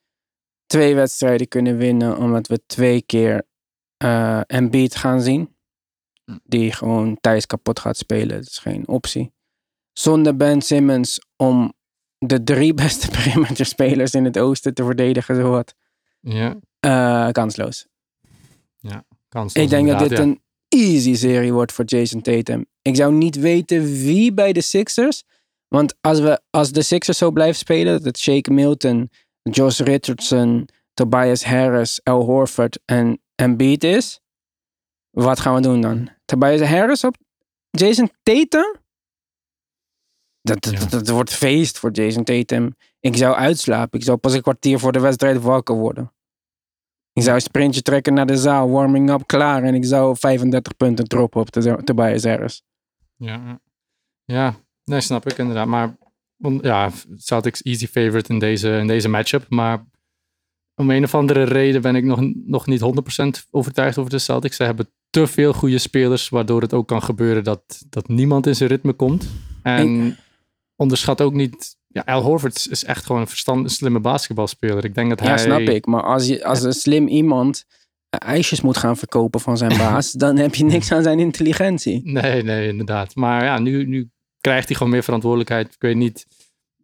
twee wedstrijden kunnen winnen, omdat we twee keer eh Embiid gaan zien. Hm. Die gewoon thuis kapot gaat spelen. Dat is geen optie. Zonder Ben Simmons om de drie beste perimeter spelers in het oosten te verdedigen, zowat. Ja, Eh, kansloos. kans. Ik denk dat dit een easy serie wordt voor Jason Tatum. Ik zou niet weten wie bij de Sixers. Want als, we, als de Sixers zo blijven spelen, dat Shake Milton, Josh Richardson, Tobias Harris, Al Horford en Embiid is, wat gaan we doen dan? Tobias Harris op Jason Tatum? Dat, dat, Ja. dat, dat wordt feest voor Jason Tatum. Ik zou uitslapen. Ik zou pas een kwartier voor de wedstrijd wakker worden. Ik zou een sprintje trekken naar de zaal, warming up, klaar. En ik zou 35 punten droppen op Tobias Harris. Ja, ja. ja, nee, snap ik inderdaad. Maar ja, Celtics easy favorite in deze, in deze matchup. Maar om een of andere reden ben ik nog, nog niet 100% overtuigd over de Celtics. Ze hebben te veel goede spelers, waardoor het ook kan gebeuren dat, dat niemand in zijn ritme komt. En onderschat ook niet... Ja, Al Horford is- echt gewoon een verstand, een slimme basketbalspeler. Ik denk dat hij... Ja, snap ik. Maar als, je, als een slim iemand eh, ijsjes moet gaan verkopen van zijn baas, dan heb je niks aan zijn intelligentie. Nee, nee, inderdaad. Maar ja, nu, nu krijgt hij gewoon meer verantwoordelijkheid. Ik weet niet.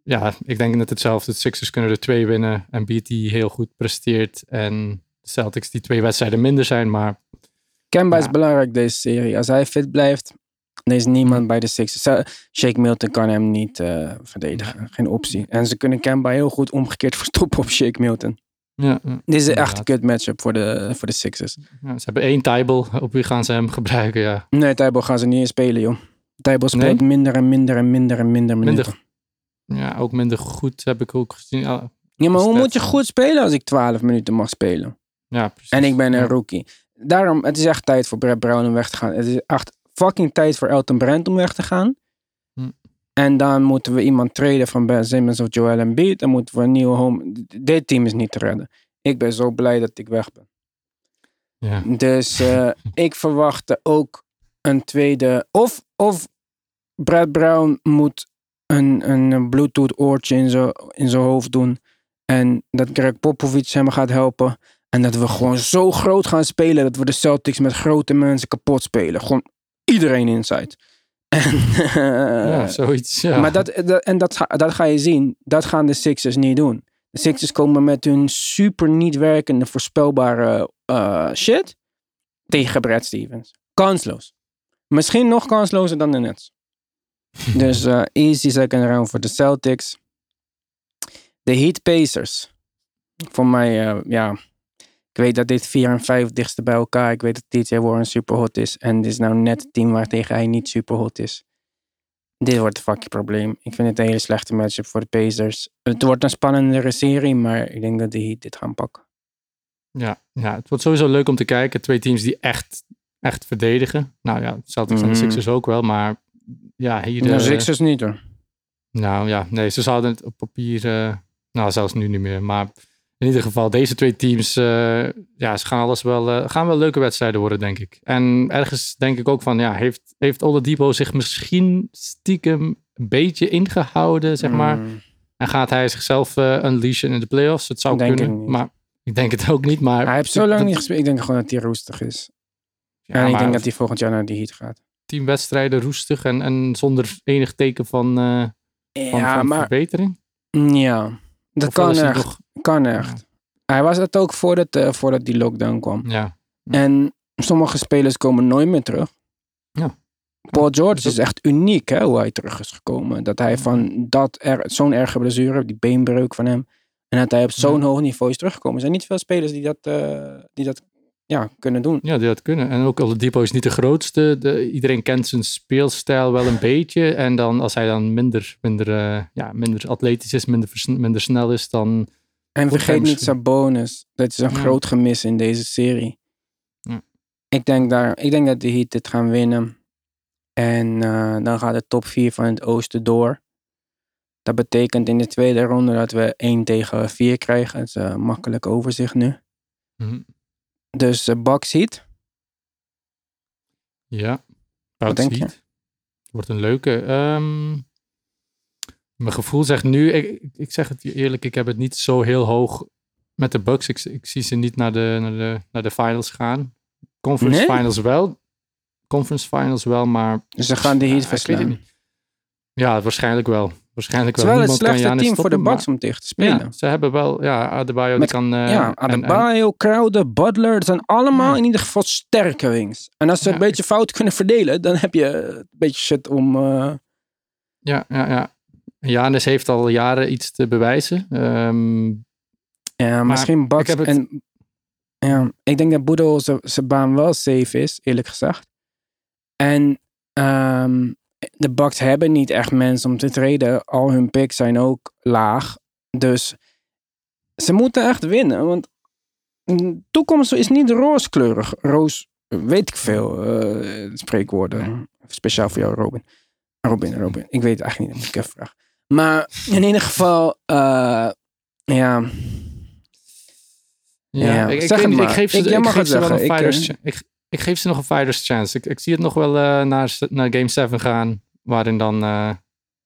Ja, ik denk net hetzelfde. De Sixers kunnen er twee winnen. En Beat die heel goed presteert. En de Celtics die twee wedstrijden minder zijn. Maar Kemba is belangrijk deze serie. Als hij fit blijft, er is niemand bij de Sixers. Shake Milton kan hem niet eh, verdedigen. Geen optie. En ze kunnen Kemba heel goed omgekeerd verstoppen op Shake Milton. ja, ja, Dit is echt een kut matchup voor de, voor de Sixers. ja, ze hebben één table. Op wie gaan ze hem gebruiken? Ja, Nee, Tijbel gaan ze niet eens spelen, joh. Tijbel speelt minder en minder en minder en minder minuten. Minder. ja ook minder goed heb ik ook gezien. Ja, Ja, maar hoe moet je goed spelen als ik 12 minuten mag spelen? ja precies. En ik ben een Ja. rookie. Daarom, het is echt tijd voor Brett Brown om weg te gaan. Het is echt fucking tijd voor Elton Brand om weg te gaan. Hm. En dan moeten we iemand traden van Ben Simmons of Joel Embiid. Dan moeten we een nieuwe home... Dit team is niet te redden. Ik ben zo blij dat ik weg ben. Ja. Dus eh, ik verwachtte ook een tweede... Of, of Brad Brown moet een, een Bluetooth oortje in zijn in zijn hoofd doen. En dat Greg Popovich hem gaat helpen. En dat we gewoon zo groot gaan spelen dat we de Celtics met grote mensen kapot spelen. Gewoon iedereen inside. En, ja, zoiets. Ja. Maar dat, dat, en dat, ga- dat ga je zien. Dat gaan de Sixers niet doen. De Sixers komen met hun super niet werkende, voorspelbare eh, shit tegen Brad Stevens. Kansloos. Misschien nog kanslozer dan de Nets. dus eh, easy second round voor de Celtics. De Heat Pacers. Voor mij, eh, ja. Ik weet dat dit 4 en 5 dichtste bij elkaar. Ik weet dat TJ Warren super hot is. En dit is nou net het team waar tegen hij niet super hot is. Dit wordt een fucking probleem. Ik vind het een hele slechte matchup voor de Pacers. Het wordt een spannendere serie, maar ik denk dat de Heat dit gaan pakken. Ja, ja, het wordt sowieso leuk om te kijken. Twee teams die echt, echt verdedigen. Nou ja, Celtics en de Mhm. Sixers ook wel. Maar ja, hier... De eh, Sixers niet hoor. Nou ja, nee, ze zouden het op papier, eh, nou zelfs nu niet meer. Maar in ieder geval, deze twee teams, eh, ja, ze gaan alles wel, eh, gaan wel leuke wedstrijden worden, denk ik. En ergens denk ik ook van, ja, heeft, heeft Oladipo zich misschien stiekem een beetje ingehouden, zeg maar. Mm. En gaat hij zichzelf eh unleashen in de playoffs? Het zou Denk kunnen, ik niet. maar ik denk het ook niet. Maar Hij heeft zo lang dat- niet gespeeld. Ik denk gewoon dat hij roestig is. Ja, en ik denk dat hij volgend jaar naar de Heat gaat. tien wedstrijden roestig en, en zonder enig teken van, eh, Ja, van maar verbetering. ja, dat Of kan echt. nog- Kan echt. Hij was het ook voordat, eh, voordat die lockdown kwam. ja, En sommige spelers komen nooit meer terug. Ja. Paul George Dat is is echt uniek hè, hoe hij terug is gekomen. Dat hij van dat er, zo'n erge blessure, die beenbreuk van hem, en dat hij op zo'n hoog niveau is teruggekomen. Er zijn niet veel spelers die dat, eh, die dat ja, kunnen doen. Ja, die dat kunnen. En ook Oladipo is niet de grootste. De, iedereen kent zijn speelstijl wel een beetje. En dan als hij dan minder, minder, eh, ja, minder atletisch is, minder, minder snel is, dan... En vergeet niet misschien- Sabonis. Dat is een Ja. groot gemis in deze serie. Ja. Ik, denk daar, ik denk dat de Heat dit gaan winnen. En eh, dan gaat de top 4 van het oosten door. Dat betekent in de tweede ronde dat we 1 tegen 4 krijgen. Dat is eh, makkelijk overzicht nu. Mhm. Dus uh, Bucks Heat. Ja, Wat denk je? Wordt een leuke. Ehm, mijn gevoel zegt nu, ik, ik- zeg het je eerlijk, ik heb het niet zo heel hoog met de Bucks. Ik, ik zie ze niet naar de, naar de, naar de finals gaan. Conference Nee? finals wel. Conference finals wel, maar Dus ze gaan de Heat verslaan. niet. Ja, waarschijnlijk wel. Waarschijnlijk wel. wel het Giannis team voor de Bucks om tegen te spelen. maar- Ja, ze hebben wel, ja, Adebayo Met- die kan... eh, ja, en- en- Adebayo, Crowder, Butler. Het zijn allemaal Ja. in ieder geval sterke wings. En als ze Ja, een beetje fout kunnen verdelen, dan heb je een beetje shit om... eh, Ja, ja, ja. Janis heeft al jaren iets te bewijzen. Ehm, Ja, misschien Bucks. ik het- En, ja, ik denk dat Boedel zijn baan wel safe is, eerlijk gezegd. En ehm, de Bucks hebben niet echt mensen om te treden. Al hun picks zijn ook laag. Dus ze moeten echt winnen. Want de toekomst is niet rooskleurig. Roos, weet ik veel, eh, spreekwoorden. Speciaal voor jou, Robin. Robin, Robin. Ik weet het eigenlijk niet, ik even vragen. Maar in ieder geval, eh, ja, Ja, Ja, ik, ik, ik geef ze, Ik- ik, jij mag geef het ze wel zeggen. Ik, ik geef ze nog een fighters chance. Ik, ik zie het nog wel eh, naar, naar Game 7 gaan, waarin dan eh,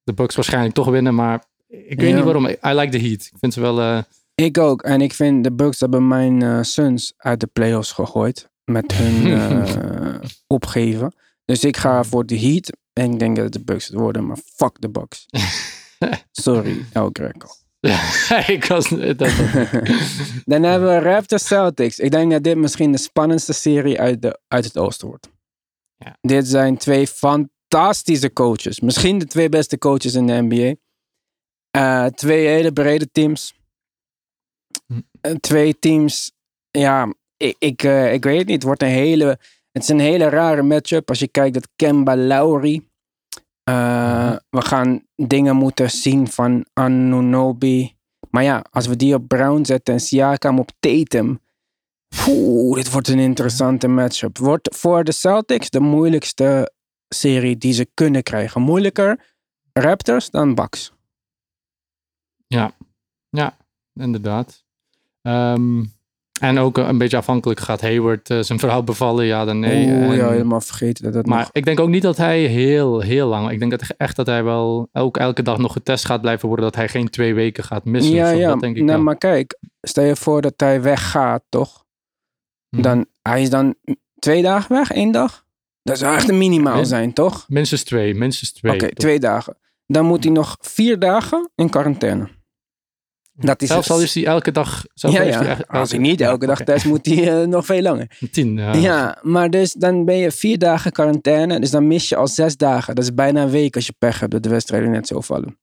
de Bucks waarschijnlijk toch winnen. Maar ik weet Ja. niet waarom. I like the heat. Ik vind ze wel... eh, Ik ook. En ik vind de Bucks hebben mijn Suns uit de playoffs gegooid. Met hun opgeven. Dus ik ga voor de Heat. En ik denk dat het de Bucks het worden. Maar fuck de Bucks. Sorry, El Greco. ik was... Dat, Dan hebben we Raptors Celtics. Ik denk dat dit misschien de spannendste serie uit, de, uit het oosten wordt. Ja. Dit zijn twee fantastische coaches. Misschien de twee beste coaches in de NBA. Eh, twee hele brede teams. Hm. Eh, twee teams. Ja, ik, ik, eh, ik weet het niet. Het wordt een hele. Het is een hele rare matchup. Als je kijkt dat Kemba Lowry. Eh, Mhm. We gaan dingen moeten zien van Anunobi. Maar ja, als we die op Brown zetten en Siakam op Tatum. Oeh, dit wordt een interessante matchup. Wordt voor de Celtics de moeilijkste serie die ze kunnen krijgen. Moeilijker Raptors dan Bucks. ja, inderdaad. Ehm, en ook een beetje afhankelijk gaat Hayward eh, zijn vrouw bevallen, ja dan nee. Oeh, En- ja, helemaal vergeten dat dat Maar nog... ik denk ook niet dat hij heel, heel lang. Ik denk dat echt dat hij wel ook elke dag nog getest gaat blijven worden. Dat hij geen twee weken gaat missen. Ja, ja. Dat denk ik nee, maar kijk. Stel je voor dat hij weggaat, toch? Mhm. Dan, hij is dan twee dagen weg, één dag? Dat zou echt een minimaal zijn, toch? Minstens twee, minstens twee. Oké, twee dagen. Dan moet hij nog vier dagen in quarantaine. Dat is Zelfs al is hij elke dag. Zelfs ja, hij Als hij niet elke dag test, moet hij eh, nog veel langer. Tien. ja. Ja, maar dus dan ben je vier dagen quarantaine. Dus dan mis je al zes dagen. Dat is bijna een week als je pech hebt dat de wedstrijden net zo vallen.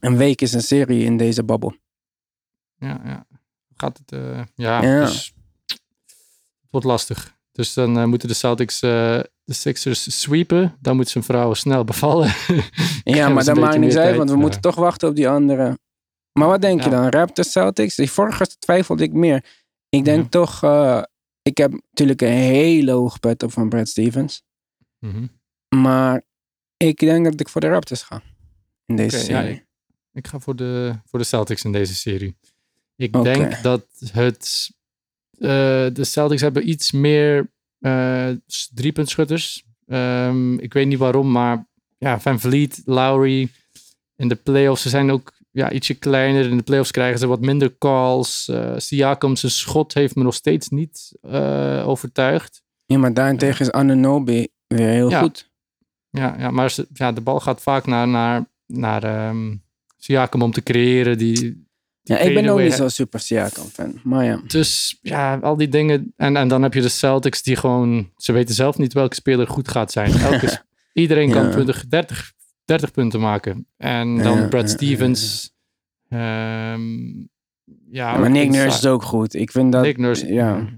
Een week is een serie in deze babbel. Ja, ja. Gaat het. eh, ja, Ja. Dus, het wordt lastig. Dus dan eh, moeten de Celtics de Sixers sweepen. Dan moet zijn vrouw snel bevallen. Ja, maar dat maakt niet uit, want we ja. moeten toch wachten op die andere. Maar wat denk je dan? Raptors, Celtics? Die vorige twijfelde ik meer. Ik denk Ja. toch, eh, ik heb natuurlijk een hele hoge pet op van Brad Stevens. Mhm. Maar ik denk dat ik voor de Raptors ga. In deze ja, serie. ik, ik ga voor de, voor de Celtics in deze serie. Ik denk dat het. eh, de Celtics hebben iets meer eh driepuntschutters. Ehm, ik weet niet waarom, maar ja, Van Vliet, Lowry in de playoffs. Ze zijn ook ja, ietsje kleiner. In de playoffs krijgen ze wat minder calls. Siakam, zijn schot heeft me nog steeds niet eh, overtuigd. Ja, maar daarentegen is Anunobi weer heel Ja. goed. Ja, ja maar ze, ja, de bal gaat vaak naar, naar, naar ehm, Siakam om te creëren. Die, die Ja, ik ben ook niet he- zo super Siakam fan. Maar ja. Dus ja, al die dingen. En, en dan heb je de Celtics die gewoon... Ze weten zelf niet welke speler goed gaat zijn. Elke, iedereen kan Ja. 20, 30, 30 punten maken. En dan Ja, Brad Stevens. ehm, ja, maar Nick Nurse is ook goed. Ik vind dat... Nick Nurse. ja.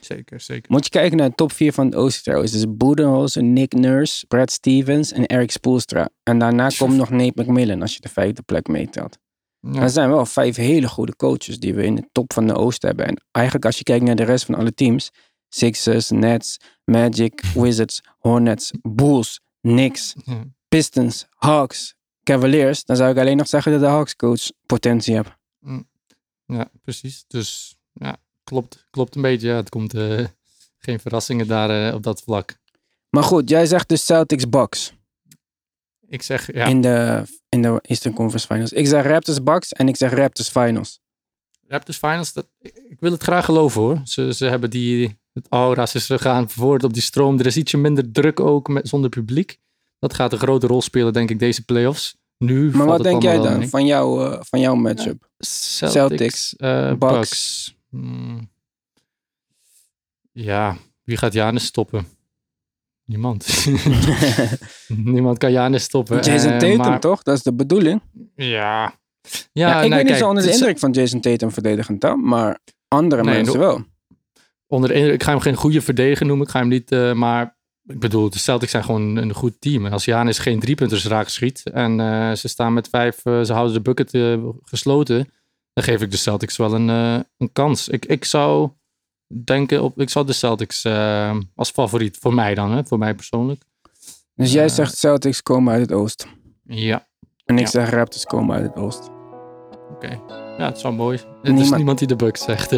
Zeker, zeker. Moet je kijken naar de top 4 van het Oosten trouwens. Dus Boedenholzer, Nick Nurse, Brad Stevens en Eric Spoelstra. En daarna komt nog Nate McMillan als je de vijfde plek meetelt. Ja. Er zijn wel vijf hele goede coaches die we in de top van de Oosten hebben. En eigenlijk als je kijkt naar de rest van alle teams. Sixers, Nets, Magic, Wizards, Hornets, Bulls, Knicks, Ja. Pistons, Hawks, Cavaliers. Dan zou ik alleen nog zeggen dat de Hawks coach potentie heeft. Ja, precies. Dus ja, klopt, klopt een beetje. Ja, het komt eh, geen verrassingen daar eh, op dat vlak. Maar goed, jij zegt dus Celtics Bucks Ik zeg, ja, in, de, in de Eastern Conference Finals. Ik zeg Raptors Bucks en ik zeg Raptors Finals. Raptors Finals, dat, ik wil het graag geloven hoor. Ze, ze hebben die, het aura, ze gaan voort op die stroom. Er is ietsje minder druk ook met, zonder publiek. Dat gaat een grote rol spelen, denk ik, deze playoffs. Nu Maar wat denk jij dan van, jou, eh, van jouw matchup? Celtics, Celtics, eh, Bucks. Bucks. Hmm. Ja, wie gaat Janis stoppen? Niemand. Niemand kan Janis stoppen. Jason Eh, Tatum maar- toch? Dat is de bedoeling. Ja, Ja, Ja, ik nee, ben niet kijk, zo onder de indruk van Jason Tatum verdedigend dan, maar andere Nee, mensen wel. onder de indruk- ik ga hem geen goede verdediger noemen. Ik ga hem niet, eh, maar ik bedoel, de Celtics zijn gewoon een goed team. En als Janis geen driepunters raak schiet en eh, ze staan met vijf, eh, ze houden de bucket eh, gesloten, dan geef ik de Celtics wel een, een kans. Ik, ik zou denken op, ik zou de Celtics als favoriet voor mij dan, hè, voor mij persoonlijk. Dus jij zegt Celtics komen uit het oosten. Ja, En ik ja. zeg Raptors komen uit het oosten. oké. Ja, het is wel mooi. Er is Niemand- niemand die de Bucks zegt.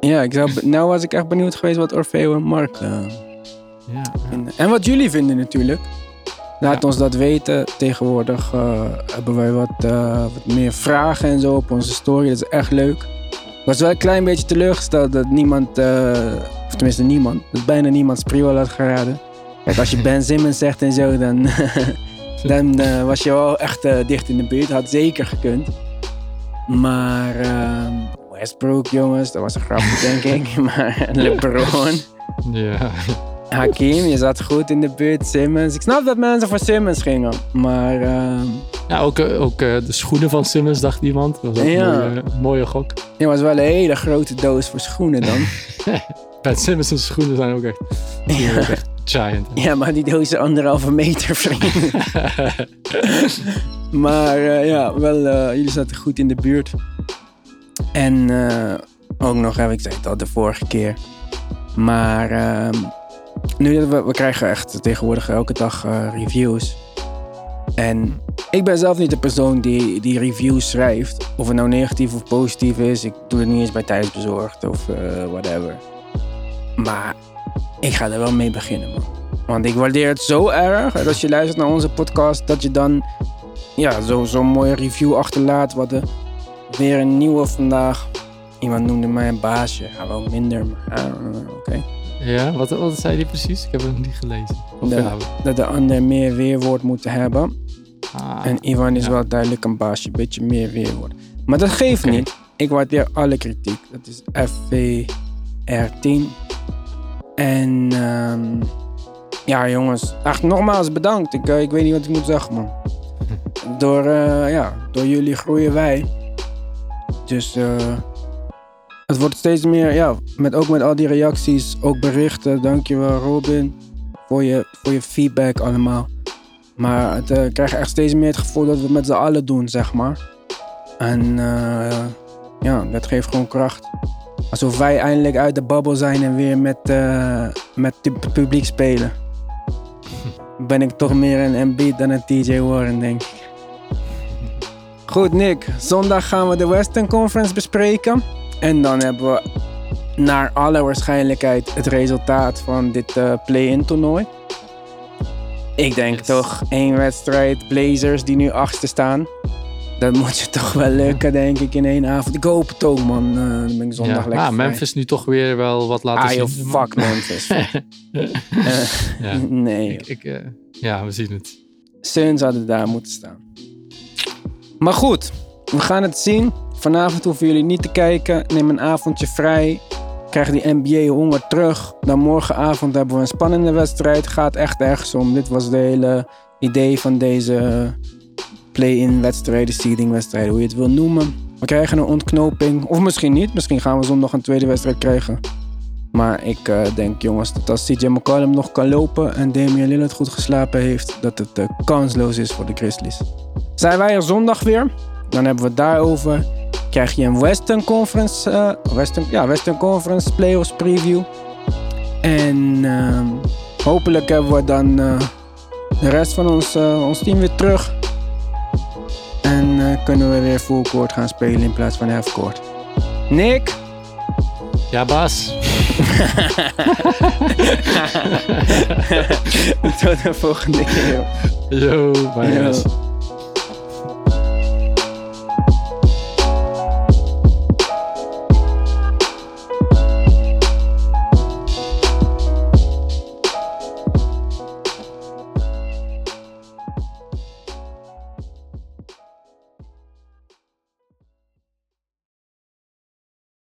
Ja, ik zou, nou was ik echt benieuwd geweest wat Orfeo en Mark ja, vinden. En wat jullie vinden natuurlijk. Laat ons dat weten. Tegenwoordig eh, hebben wij wat, eh, wat meer vragen en zo op onze story. Dat is echt leuk. Ik was wel een klein beetje teleurgesteld dat niemand, eh, of tenminste niemand, dat bijna niemand Spriwell had geraden. Kijk, als je Ben Simmons zegt en zo, dan, dan was je wel echt dicht in de buurt. Had zeker gekund. Maar ehm, Westbrook, jongens, dat was een grapje, denk ik. Maar LeBron, ja. Hakim, je zat goed in de buurt. Simmons. Ik snap dat mensen voor Simmons gingen. Maar ehm Ja, ook, eh, ook eh, de schoenen van Simmons, dacht iemand. Dat was ook Ja. een mooie, mooie gok. het was wel een hele grote doos voor schoenen dan. Ben Simmons' schoenen zijn ook echt, ook echt giant. ja, maar die doos is anderhalve meter, vriend. Maar eh, ja, wel, jullie zaten goed in de buurt. En ook nog, heb ik zei het al de vorige keer. Maar ehm, nu, we, we krijgen echt tegenwoordig elke dag eh, reviews. En ik ben zelf niet de persoon die, die reviews schrijft. Of het nou negatief of positief is. Ik doe het niet eens bij thuisbezorgd of eh, whatever. Maar ik ga er wel mee beginnen, man. Want ik waardeer het zo erg. dat Als je luistert naar onze podcast, dat je dan ja, zo- zo'n mooie review achterlaat. Wat de, weer een nieuwe vandaag. Iemand noemde mij een baasje. Ja, wel minder, maar ah, oké. Ja, wat, wat zei hij precies? Ik heb hem niet gelezen. Of Ja. ja, Dat de ander meer weerwoord moeten hebben. ah, En Ivan is ja. wel duidelijk een baasje, een beetje meer weerwoord. Maar dat geeft niet. Ik waardeer alle kritiek. Dat is FVR10. En ehm, ja, jongens, echt nogmaals bedankt. Ik, eh, ik weet niet wat ik moet zeggen, man. Door, eh, ja, door jullie groeien wij. Dus eh, het wordt steeds meer, ja, met, ook met al die reacties, ook berichten. Dankjewel, Robin, voor je, voor je feedback allemaal. Maar het, eh, ik krijg echt steeds meer het gevoel dat we het met z'n allen doen, zeg maar. En eh, ja, dat geeft gewoon kracht. Alsof wij eindelijk uit de babbel zijn en weer met, eh, met het publiek spelen. Ben ik toch meer een Embiid dan een TJ Warren, denk ik. Goed, Nick. Zondag gaan we de Western Conference bespreken. En dan hebben we naar alle waarschijnlijkheid het resultaat van dit eh, play-in toernooi. Ik denk Yes. toch één wedstrijd Blazers die nu achtste staan. Dat moet je toch wel lukken, denk ik, in één avond. Ik hoop het ook, man. Eh, dan ben ik zondag ja. lekker Ah, vrij. Memphis nu toch weer wel wat laten Ah, zien. joh, fuck Memphis. Eh, ja. nee, Ik, ik, ja, we zien het. Suns hadden daar moeten staan. Maar goed, we gaan het zien. Vanavond hoeven jullie niet te kijken. Neem een avondje vrij. Krijg die NBA-honger terug. Dan morgenavond hebben we een spannende wedstrijd. Gaat echt ergens om. Dit was de hele idee van deze play-in wedstrijden, seeding wedstrijden, hoe je het wil noemen. We krijgen een ontknoping. Of misschien niet. Misschien gaan we zondag een tweede wedstrijd krijgen. Maar ik eh, denk, jongens, dat als CJ McCollum nog kan lopen en Damian Lillard goed geslapen heeft, dat het eh, kansloos is voor de Grizzlies. Zijn wij er zondag weer? Dan hebben we het daarover. Krijg je een Western Conference, eh, Western, ja, Western Conference Playoffs preview. En ehm, hopelijk hebben we dan eh, de rest van ons, eh, ons team weer terug. En kunnen we weer full court gaan spelen in plaats van half court. Nick? Ja, Bas. Tot de volgende keer. Yo, bye Yo.